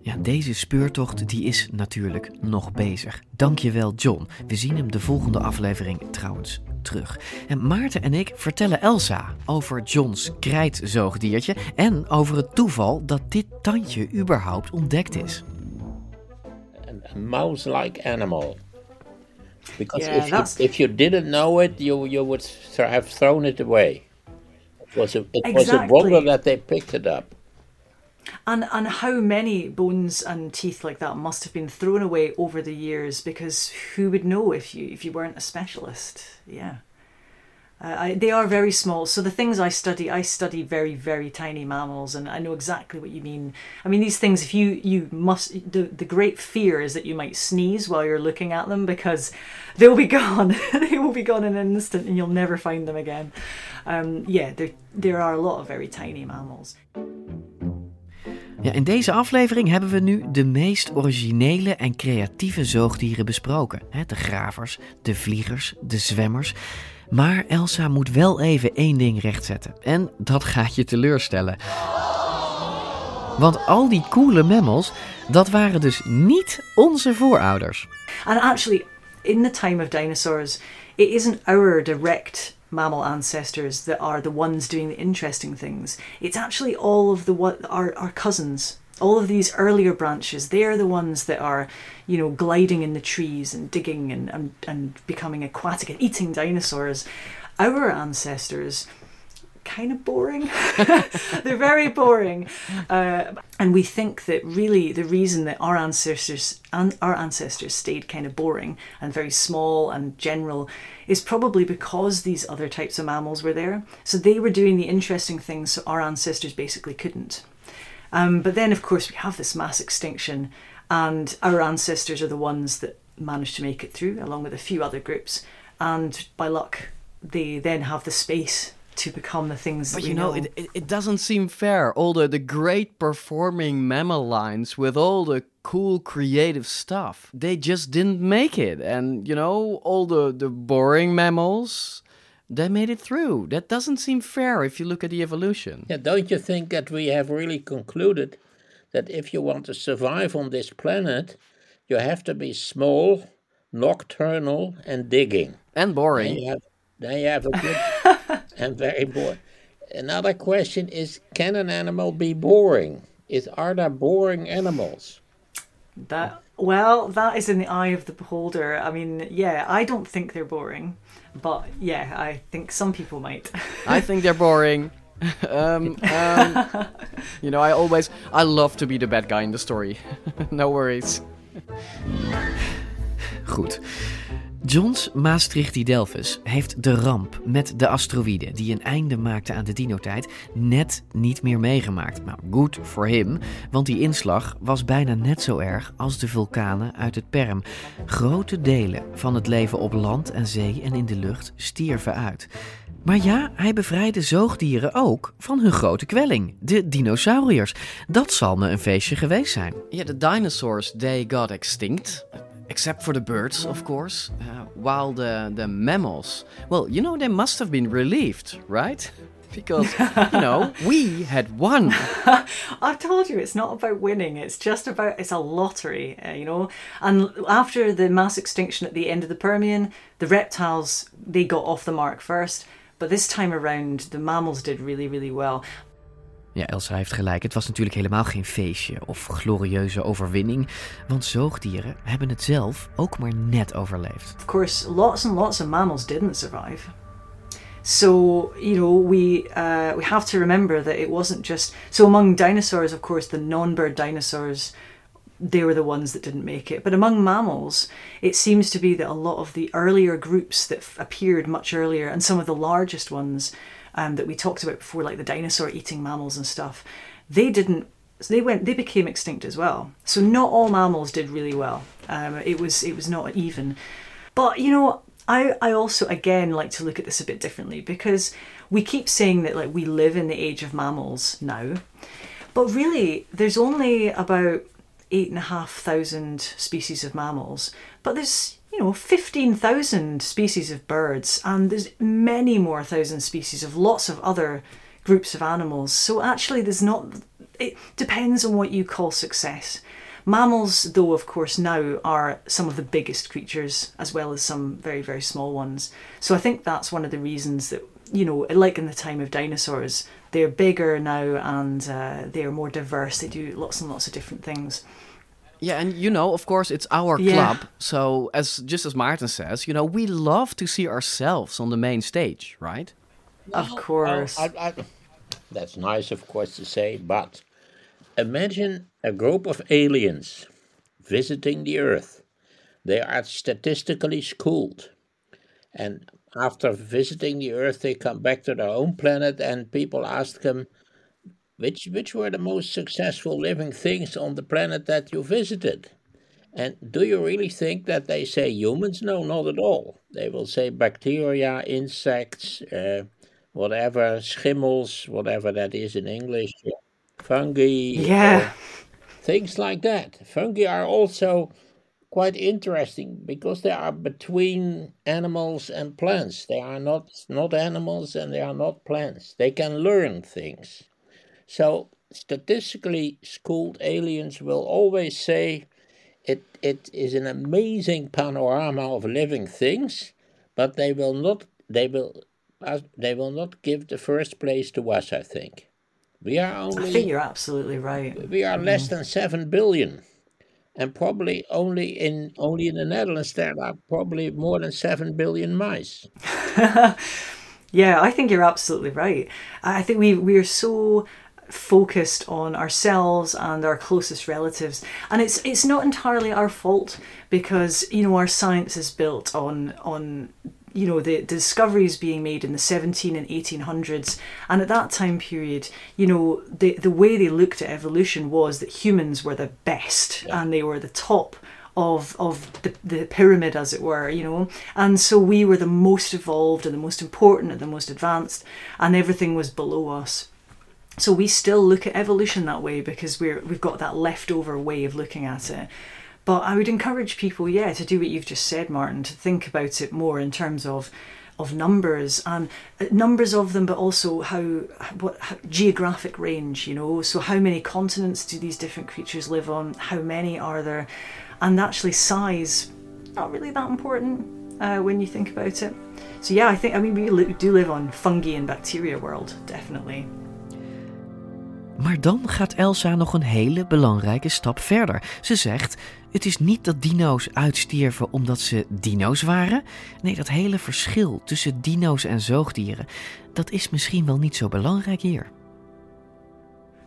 Ja, deze speurtocht die is natuurlijk nog bezig. Dankjewel John. We zien hem de volgende aflevering trouwens terug. En Maarten en ik vertellen Elsa over Johns krijtzoogdiertje en over het toeval dat dit tandje überhaupt ontdekt is. A mouse-like animal. Because Yeah, if, you, if you didn't know it, you, you would have thrown it away. It was a, it was a wonder that they picked it up. And and how many bones and teeth like that must have been thrown away over the years because who would know if you if you weren't a specialist? Yeah. Uh, I, they are very small. So the things I study, I study very, very tiny mammals, and I know exactly what you mean. I mean, these things. If you you must, the the great fear is that you might sneeze while you're looking at them because they'll be gone. they will be gone in an instant, and you'll never find them again. Um, yeah, there there are a lot of very tiny mammals. Ja, in deze aflevering hebben we nu de meest originele en creatieve zoogdieren besproken. De gravers, de vliegers, de zwemmers. Maar Elsa moet wel even één ding rechtzetten. En dat gaat je teleurstellen. Want al die coole mammals, dat waren dus niet onze voorouders. And actually, in the time of dinosaurs, it isn't our direct mammal ancestors that are the ones doing the interesting things. It's actually all of the what our, our cousins. all of these earlier branches, they're the ones that are, you know, gliding in the trees and digging and, and, and becoming aquatic and eating dinosaurs. Our ancestors, kind of boring. They're very boring, uh, and we think that really the reason that our ancestors our ancestors stayed kind of boring and very small and general is probably because these other types of mammals were there. So they were doing the interesting things so our ancestors basically couldn't. Um, but then, of course, we have this mass extinction, and our ancestors are the ones that managed to make it through, along with a few other groups. And by luck, they then have the space to become the things But that you know, know. It, it, it doesn't seem fair. All the, the great performing mammal lines with all the cool creative stuff, they just didn't make it. And, you know, all the, the boring mammals, they made it through. That doesn't seem fair if you look at the evolution. Yeah, don't you think that we have really concluded that if you want to survive on this planet, you have to be small, nocturnal, and digging? And boring. Then you have, then you have a good and very boring. Another question is can an animal be boring? Is are there boring animals? That well, that is in the eye of the beholder. I mean, yeah, I don't think they're boring, but yeah, I think some people might. I think they're boring. um, um, you know, I always, I love to be the bad guy in the story. no worries. Goed. Johns Maastrichti Delphus heeft de ramp met de asteroïde die een einde maakte aan de dinotijd net niet meer meegemaakt. Nou, good for him, want die inslag was bijna net zo erg als de vulkanen uit het Perm. Grote delen van het leven op land en zee en in de lucht stierven uit. Maar ja, hij bevrijdde zoogdieren ook van hun grote kwelling, de dinosauriërs. Dat zal me een feestje geweest zijn. Ja, de dinosaurs, they got extinct. Except for the birds, of course. Uh, while the, the mammals, well, you know, they must have been relieved, right? Because, you know, we had won. I've told you it's not about winning. It's just about it's a lottery, uh, you know. And after the mass extinction at the end of the Permian, the reptiles they got off the mark first. But this time around, the mammals did really, really well. Ja, Elsa heeft gelijk. Het was natuurlijk helemaal geen feestje of glorieuze overwinning. Want zoogdieren hebben het zelf ook maar net overleefd. Of course, lots and lots of mammals didn't survive. So you know we uh, we have to remember that it wasn't just so among dinosaurs. Of course, the non-bird dinosaurs they were the ones that didn't make it. But among mammals, it seems to be that a lot of the earlier groups that appeared much earlier, and some of the largest ones um, that we talked about before, like the dinosaur-eating mammals and stuff, they didn't. They went. They became extinct as well. So not all mammals did really well. Um, it was. It was not even. But you know, I, I also again like to look at this a bit differently because we keep saying that like we live in the age of mammals now, but really there's only about eight and a half thousand species of mammals, but there's you know fifteen thousand species of birds, and there's many more thousand species of lots of other groups of animals. So actually, there's not. It depends on what you call success. Mammals, though, of course, now are some of the biggest creatures as well as some very, very small ones. So I think that's one of the reasons that, you know, like in the time of dinosaurs, they're bigger now and uh, they're more diverse. They do lots and lots of different things. Yeah, and you know, of course, it's our Yeah. club. So, as just as Martin says, you know, we love to see ourselves on the main stage, right? Of course. I, I, that's nice, of course, to say, but imagine a group of aliens visiting the Earth. They are statistically schooled. And after visiting the Earth, they come back to their own planet, and people ask them, which, which were the most successful living things on the planet that you visited? And do you really think that they say humans? No, not at all. They will say bacteria, insects, uh, whatever, schimmels, whatever that is in English, fungi, Yeah. uh, things like that. Fungi are also quite interesting because they are between animals and plants. They are not not animals and they are not plants. They can learn things. So statistically schooled aliens will always say it it is an amazing panorama of living things, but they will not they will uh, they will not give the first place to us, I think. We are only. I think you're absolutely right. We are less than seven billion, and probably only in only in the Netherlands there are probably more than seven billion mice. yeah, I think you're absolutely right. I think we we are so focused on ourselves and our closest relatives. And it's it's not entirely our fault because you know our science is built on on you know the, the discoveries being made in the 17 and 1800s and at that time period you know the the way they looked at evolution was that humans were the best yeah. and they were the top of of the, the pyramid as it were you know. And so we were the most evolved and the most important and the most advanced and everything was below us so we still look at evolution that way because we're we've got that leftover way of looking at it. But I would encourage people, yeah, to do what you've just said, Martin, to think about it more in terms of of numbers and uh, numbers of them, but also how what how, geographic range. You know, so how many continents do these different creatures live on? How many are there? And actually, size not really that important uh, when you think about it. So yeah, I think I mean we do live on fungi and bacteria world, definitely. Maar dan gaat Elsa nog een hele belangrijke stap verder. Ze zegt: Het is niet dat dino's uitstierven omdat ze dino's waren. Nee, dat hele verschil tussen dino's en zoogdieren, dat is misschien wel niet zo belangrijk hier.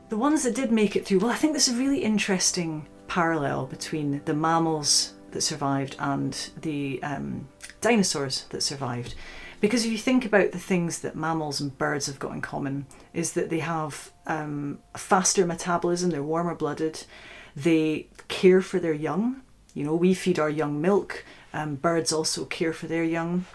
The ones that did make it through, well, I think there's a really interesting parallel between the mammals that survived and the um, dinosaurs that survived. Because if you think about the things that mammals and birds have got in common, is that they have um, a faster metabolism, they're warmer blooded, they care for their young. You know, we feed our young milk, um, birds also care for their young.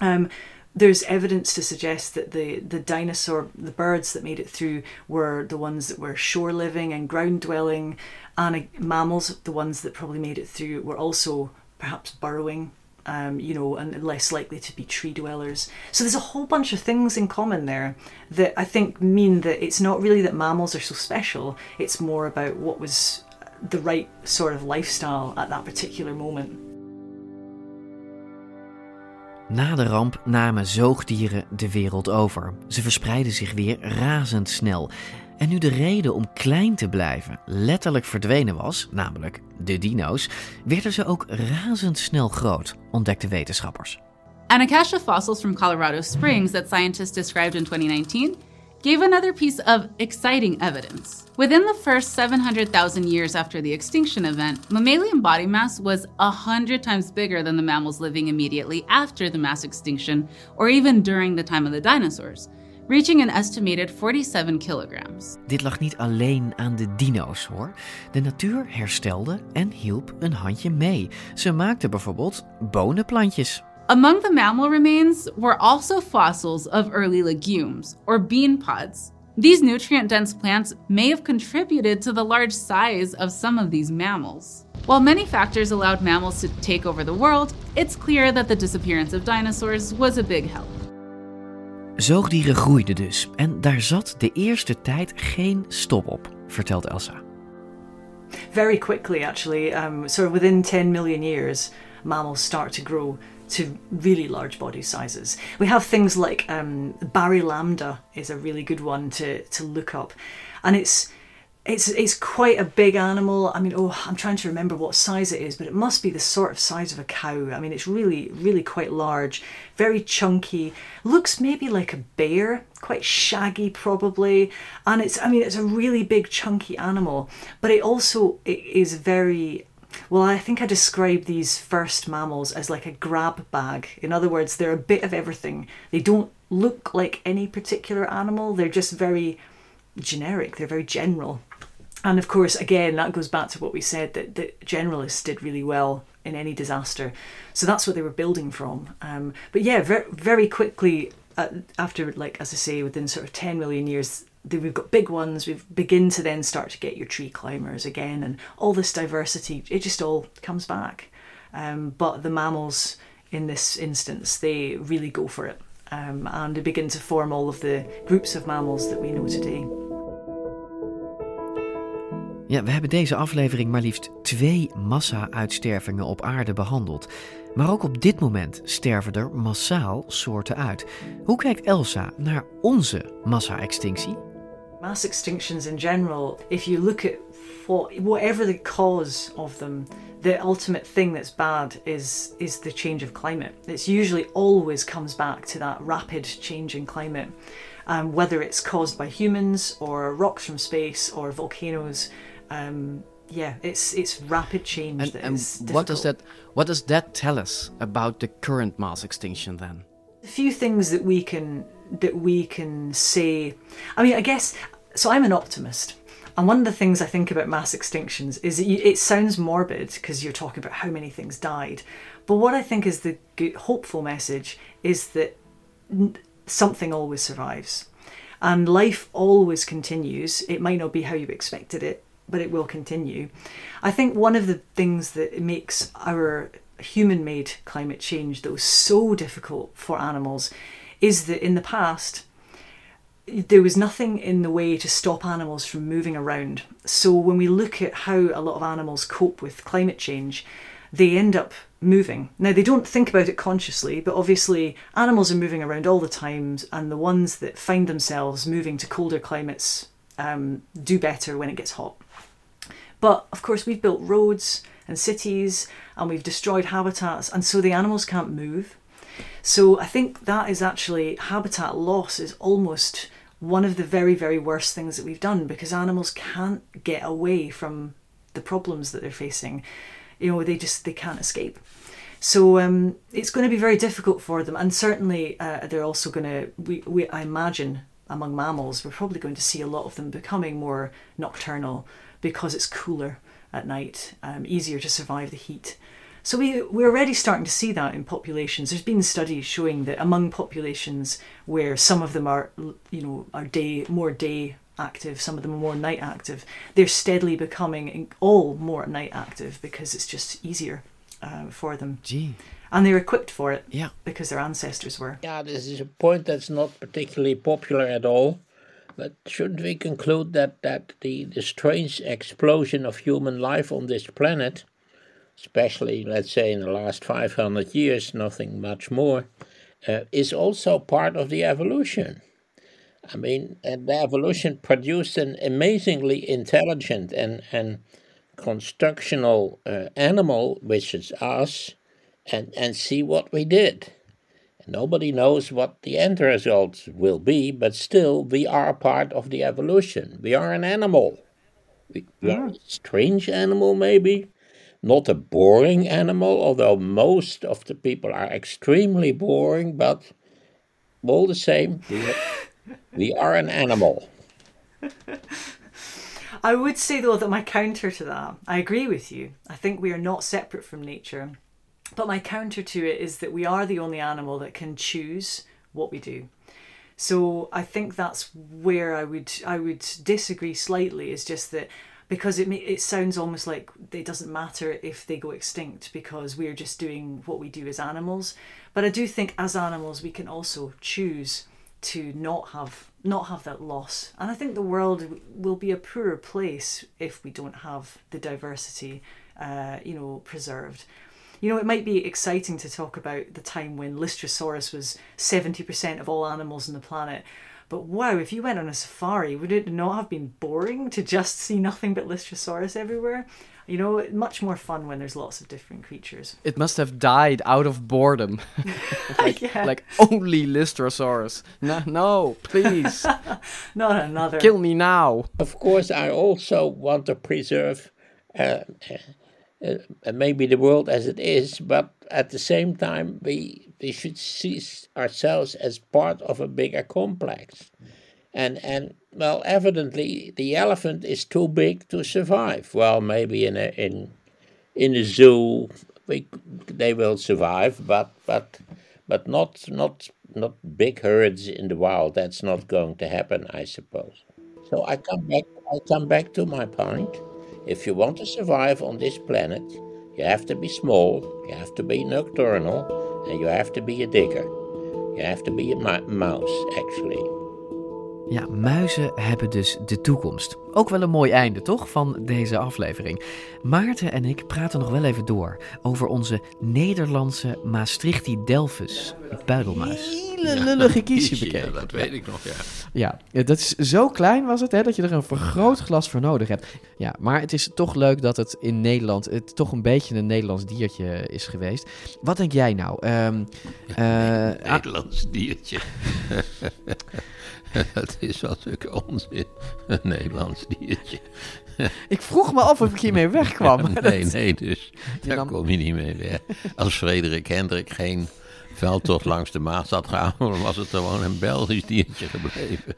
Um, there's evidence to suggest that the, the dinosaur, the birds that made it through, were the ones that were shore living and ground dwelling, and uh, mammals, the ones that probably made it through, were also perhaps burrowing um, you know, and less likely to be tree dwellers. So there's a whole bunch of things in common there that I think mean that it's not really that mammals are so special, it's more about what was the right sort of lifestyle at that particular moment. Na de ramp namen zoogdieren de wereld over. Ze verspreidden zich weer razendsnel En nu de reden om klein te blijven letterlijk verdwenen was, namelijk de dino's, werden ze ook razendsnel groot, ontdekten wetenschappers. Anacostia fossils from Colorado Springs that scientists described in 2019 gave another piece of exciting evidence. Within the first 700,000 years after the extinction event, mammalian body mass was 100 times bigger than the mammals living immediately after the mass extinction or even during the time of the dinosaurs reaching an estimated 47 kilograms. Dit lag niet alleen aan de dino's hoor. De natuur herstelde en hielp een handje mee. Ze maakte bijvoorbeeld bonenplantjes. Among the mammal remains were also fossils of early legumes, or bean pods. These nutrient dense plants may have contributed to the large size of some of these mammals. While many factors allowed mammals to take over the world, it's clear that the disappearance of dinosaurs was a big help. Zoogdieren groeiden dus en daar zat de eerste tijd geen stop op, vertelt Elsa. Very quickly, actually, um, so within 10 million years, mammals start to grow to really large body sizes. We have things like um, Barry Lambda is a really good one to to look up, and it's it's it's quite a big animal. I mean, oh, I'm trying to remember what size it is, but it must be the sort of size of a cow. I mean, it's really really quite large, very chunky. Looks maybe like a bear, quite shaggy probably, and it's I mean it's a really big chunky animal, but it also it is very well, I think I described these first mammals as like a grab bag. In other words, they're a bit of everything. They don't look like any particular animal. They're just very generic. They're very general. And of course, again, that goes back to what we said that, the generalists did really well in any disaster. So that's what they were building from. Um, but yeah, very, very quickly, uh, after, like, as I say, within sort of 10 million years, we've got big ones, we begin to then start to get your tree climbers again, and all this diversity, it just all comes back. Um, but the mammals, in this instance, they really go for it. Um, and they begin to form all of the groups of mammals that we know today. Ja, we hebben deze aflevering maar liefst twee massa-uitstervingen op aarde behandeld. Maar ook op dit moment sterven er massaal soorten uit. Hoe kijkt Elsa naar onze massa-extinctie? Mass extinctions in general, if you look at what, whatever the cause of them, the ultimate thing that's bad is is the change of climate. It's usually always comes back to that rapid change in climate, um, whether it's caused by humans or rocks from space or volcanoes. Um, yeah, it's it's rapid change. And, that and is what does that what does that tell us about the current mass extinction then? a few things that we can that we can say i mean i guess so i'm an optimist and one of the things i think about mass extinctions is that it sounds morbid because you're talking about how many things died but what i think is the good, hopeful message is that n- something always survives and life always continues it might not be how you expected it but it will continue i think one of the things that makes our human made climate change was so difficult for animals is that in the past there was nothing in the way to stop animals from moving around. So when we look at how a lot of animals cope with climate change, they end up moving. Now they don't think about it consciously, but obviously animals are moving around all the time, and the ones that find themselves moving to colder climates um, do better when it gets hot. But of course, we've built roads and cities and we've destroyed habitats, and so the animals can't move. So I think that is actually habitat loss is almost one of the very, very worst things that we've done because animals can't get away from the problems that they're facing. You know, they just they can't escape. So um, it's going to be very difficult for them, and certainly uh, they're also going to. We, we I imagine among mammals, we're probably going to see a lot of them becoming more nocturnal because it's cooler at night, um, easier to survive the heat. So we, we're already starting to see that in populations. There's been studies showing that among populations where some of them are, you know, are day more day active, some of them are more night active, they're steadily becoming all more night active because it's just easier uh, for them. Gee. And they're equipped for it Yeah. because their ancestors were. Yeah, this is a point that's not particularly popular at all. But shouldn't we conclude that, that the, the strange explosion of human life on this planet, especially, let's say, in the last 500 years, nothing much more, uh, is also part of the evolution? I mean, the evolution produced an amazingly intelligent and, and constructional uh, animal, which is us, and, and see what we did. Nobody knows what the end result will be, but still, we are part of the evolution. We are an animal. We, we are a strange animal, maybe. Not a boring animal, although most of the people are extremely boring, but all the same, we are, we are an animal. I would say though that my counter to that, I agree with you. I think we are not separate from nature. But my counter to it is that we are the only animal that can choose what we do. So I think that's where I would I would disagree slightly. Is just that because it it sounds almost like it doesn't matter if they go extinct because we're just doing what we do as animals. But I do think as animals we can also choose to not have not have that loss. And I think the world will be a poorer place if we don't have the diversity, uh, you know, preserved. You know, it might be exciting to talk about the time when Lystrosaurus was 70% of all animals on the planet. But wow, if you went on a safari, would it not have been boring to just see nothing but Lystrosaurus everywhere? You know, much more fun when there's lots of different creatures. It must have died out of boredom. like, Yeah. like only Lystrosaurus. No, no, please. Not another. Kill me now. Of course, I also want to preserve uh, uh, uh, maybe the world as it is, but at the same time, we, we should see ourselves as part of a bigger complex. And, and well, evidently, the elephant is too big to survive. Well, maybe in a, in, in a zoo, we, they will survive, but, but, but not, not, not big herds in the wild. That's not going to happen, I suppose. So I come back. I come back to my point. If you want to survive on this planet, you have to be small, you have to be nocturnal, and you have to be a digger. You have to be a mouse, actually. Ja, muizen hebben dus de toekomst. Ook wel een mooi einde, toch, van deze aflevering. Maarten en ik praten nog wel even door over onze Nederlandse Maastrichti delphus, buidelmuis. Hele lullige kiesje Ja, bekeken. dat weet ik nog, ja. Ja, ja, dat is zo klein was het, hè, dat je er een vergrootglas voor nodig hebt. Ja, maar het is toch leuk dat het in Nederland het toch een beetje een Nederlands diertje is geweest. Wat denk jij nou? Ehm, eh, ah, Nederlands diertje. dat is zulke onzin. Een Nederlands diertje. ik vroeg me af of ik hiermee wegkwam. nee, nee, dus daar nam- kom je niet mee weg. Als Frederik Hendrik geen veldtocht langs de Maas had gehouden, was het gewoon een Belgisch diertje gebleven.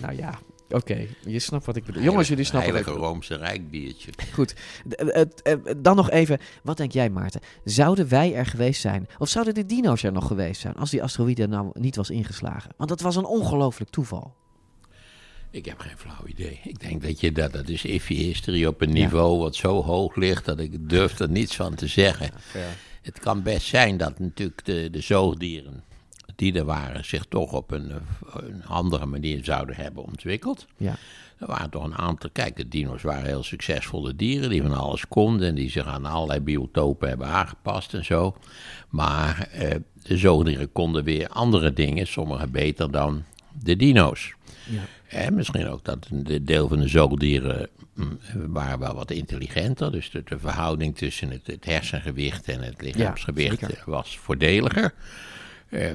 Nou ja, oké. Je snapt wat ik bedoel. Jongens, jullie snappen wat ik Heilige bedoel. Roomse Rijkdiertje. Goed. Eh, eh, eh, dan nog even, wat denk jij Maarten? Zouden wij er geweest zijn? Of zouden de dino's er nog geweest zijn als die asteroïde nou niet was ingeslagen? Want dat was een ongelooflijk toeval. Ik heb geen flauw idee. Ik denk dat je dat, dat is iffy history op een niveau wat zo hoog ligt dat ik durf er niets van te zeggen. Het kan best zijn dat natuurlijk de, de zoogdieren die er waren zich toch op een, eh, een andere manier zouden hebben ontwikkeld. Ja. Er waren toch een aantal, kijk, de dino's waren heel succesvolle dieren die van alles konden en die zich aan allerlei biotopen hebben aangepast en zo. Maar eh, de zoogdieren konden weer andere dingen, sommige beter dan de dino's. Ja. En misschien ook dat een deel van de zoogdieren mm, waren wel wat intelligenter. Dus de, de verhouding tussen het, het hersengewicht en het lichaamsgewicht eh, was voordeliger. Eh,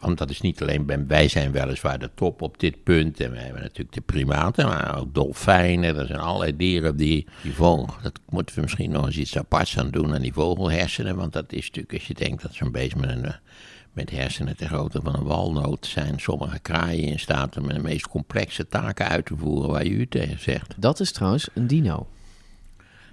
want dat is niet alleen, wij zijn weliswaar de top op dit punt. En we hebben natuurlijk de primaten, maar ook dolfijnen. Er zijn allerlei dieren die, die vogel. Dat moeten we misschien nog eens iets aparts aan doen aan die vogelhersenen. Want dat is natuurlijk, als je denkt dat zo'n beest met een... eh, met hersenen ter grootte van een walnoot zijn sommige kraaien in staat om de meest complexe taken uit te voeren waar u tegen zegt. Dat is trouwens een dino.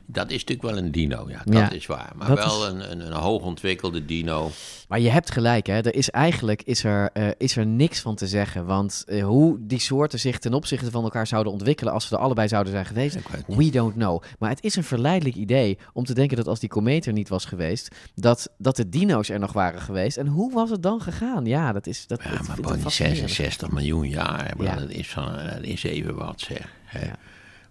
Dat is natuurlijk wel een dino, ja, dat Ja, is waar. Maar wel is- een, een, een hoogontwikkelde dino. Maar je hebt gelijk, hè? Er is eigenlijk is er, eh, is er niks van te zeggen. Want eh, hoe die soorten zich ten opzichte van elkaar zouden ontwikkelen als ze er allebei zouden zijn geweest, we don't know. Maar het is een verleidelijk idee om te denken dat als die komeet er niet was geweest, dat, dat de dino's er nog waren geweest. En hoe was het dan gegaan? Ja, dat is. Dat, Ja, dat maar fascinerend. 66 miljoen jaar, Ja. dat, is van, dat is even wat zeg. hè.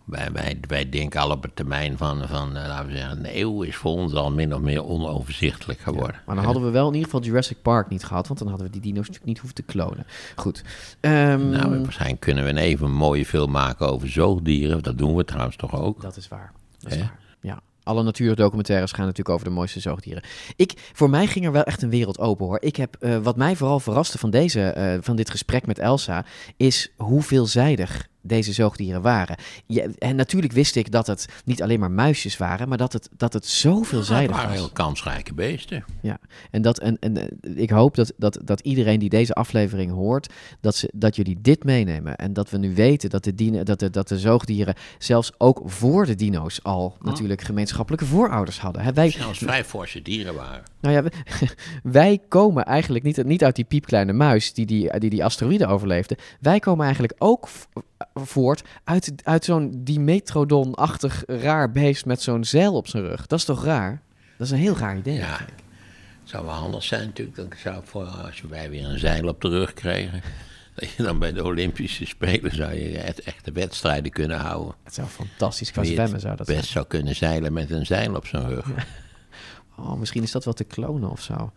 Wij, wij, wij denken al op een termijn van, van eh, laten we zeggen, een eeuw is voor ons al min of meer onoverzichtelijk geworden. Maar dan hadden we wel in ieder geval Jurassic Park niet gehad, want dan hadden we die dino's natuurlijk niet hoeven te klonen. Goed. Ehm, Nou, waarschijnlijk kunnen we een even mooie film maken over zoogdieren. Dat doen we trouwens toch ook. Dat is waar. Dat is waar. Ja. Alle natuurdocumentaires gaan natuurlijk over de mooiste zoogdieren. Ik, voor mij ging er wel echt een wereld open hoor. Ik heb, eh, wat mij vooral verraste van, deze, eh, van dit gesprek met Elsa, is hoe veelzijdig deze zoogdieren waren. Ja, en natuurlijk wist ik dat het niet alleen maar muisjes waren, maar dat het, dat het zo Het veelzijdig waren was. heel kansrijke beesten. Ja, en, dat, en, en eh, ik hoop dat, dat, dat iedereen die deze aflevering hoort, dat, ze, dat jullie dit meenemen. En dat we nu weten dat de, dino, dat, de, dat de zoogdieren zelfs ook voor de dino's al natuurlijk gemeenschappelijke voorouders hadden. Hè, wij, Zelfs vrij forse dieren waren. nou ja, wij komen eigenlijk niet, niet uit die piepkleine muis die die, die, die asteroïde overleefde. Wij komen eigenlijk ook voort uit, uit zo'n Dimetrodon-achtig raar beest met zo'n zeil op zijn rug. Dat is toch raar? Dat is een heel raar idee. Ja, het zou wel handig zijn natuurlijk. Dan zou voor, als wij weer een zeil op de rug kregen. Dat je dan bij de Olympische Spelen zou je echt, echte wedstrijden kunnen houden. Het zou fantastisch qua zwemmen zou dat best zijn. zou kunnen zeilen met een zeil op zijn rug. Oh, misschien is dat wel te klonen of zo.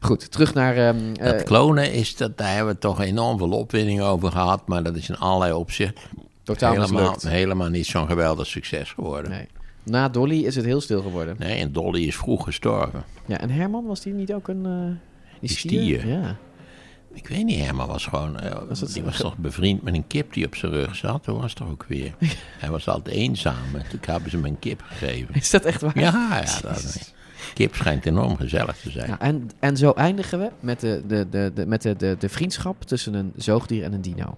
Goed, terug naar... ehm, Dat eh, klonen is, dat, daar hebben we toch enorm veel opwinding over gehad. Maar dat is in allerlei opzichten Totaal helemaal, helemaal niet zo'n geweldig succes geworden. Nee. Na Dolly is het heel stil geworden. Nee, en Dolly is vroeg gestorven. Ja, en Herman, was die niet ook een... eh, die Die stier? stier. Ja. Ik weet niet, Herman was gewoon. eh, Was die was toch bevriend met een kip die op zijn rug zat? Hoe was toch ook weer? Hij was altijd eenzaam. en Toen hebben ze hem een kip gegeven. Is dat echt waar? Ja, ja. Dat, kip schijnt enorm gezellig te zijn. Ja, en, en zo eindigen we met, de, de, de, de, met de, de, de vriendschap tussen een zoogdier en een dino.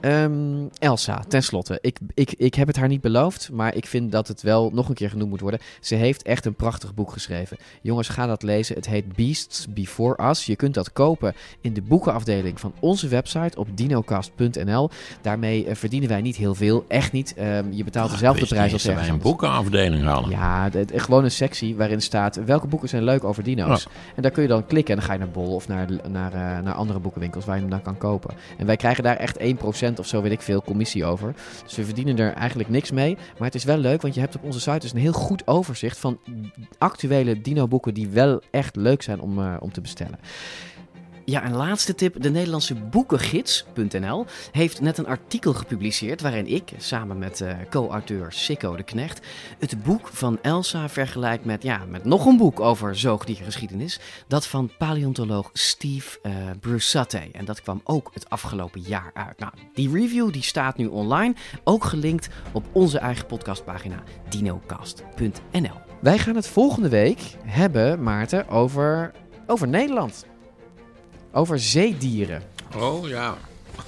Ehm, Elsa, tenslotte. Ik, ik, ik heb het haar niet beloofd, maar ik vind dat het wel nog een keer genoemd moet worden. Ze heeft echt een prachtig boek geschreven. Jongens, ga dat lezen. Het heet Beasts Before Us. Je kunt dat kopen in de boekenafdeling van onze website op dinocast.nl. Daarmee eh, verdienen wij niet heel veel. Echt niet. Ehm, je betaalt dezelfde wist prijs als dat wij ergens een boekenafdeling hadden. Ja, de- de- gewoon een sectie waarin staat welke boeken zijn leuk over dino's. En daar kun je dan klikken en dan ga je naar Bol of naar, naar, uh, naar andere boekenwinkels waar je hem dan kan kopen. En wij krijgen daar echt 1% of zo, weet ik veel, commissie over. Dus we verdienen er eigenlijk niks mee. Maar het is wel leuk, want je hebt op onze site dus een heel goed overzicht van actuele dino-boeken die wel echt leuk zijn om, uh, om te bestellen. Ja, een laatste tip. De Nederlandse boekengids.nl heeft net een artikel gepubliceerd waarin ik, samen met uh, co-auteur Sikko de Knecht, het boek van Elsa vergelijk met, ja, met nog een boek over zoogdiergeschiedenis. Dat van paleontoloog Steve uh. En dat kwam ook het afgelopen jaar uit. Nou, die review die staat nu online, ook gelinkt op onze eigen podcastpagina dinocast.nl. Wij gaan het volgende week hebben, Maarten, over, over Nederland. Over zeedieren. Oh ja,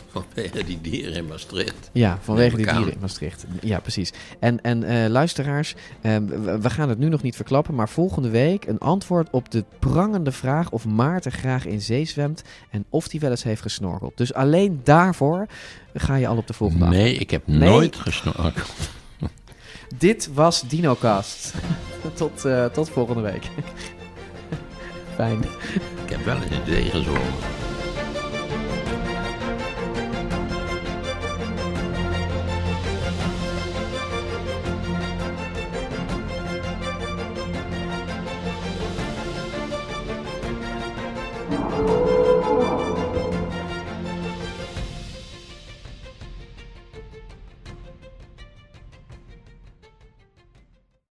vanwege die dieren in Maastricht. Ja, vanwege die dieren in Maastricht. Ja, precies. En, en uh, luisteraars, uh, we, gaan het nu nog niet verklappen, maar volgende week een antwoord op de prangende vraag of Maarten graag in zee zwemt en of hij wel eens heeft gesnorkeld. Dus alleen daarvoor ga je al op de volgende Nee, ik heb nee. nooit gesnorkeld. Dit was DinoCast. tot, uh, tot volgende week. Fijn. Ik heb wel eens in zee gezwommen.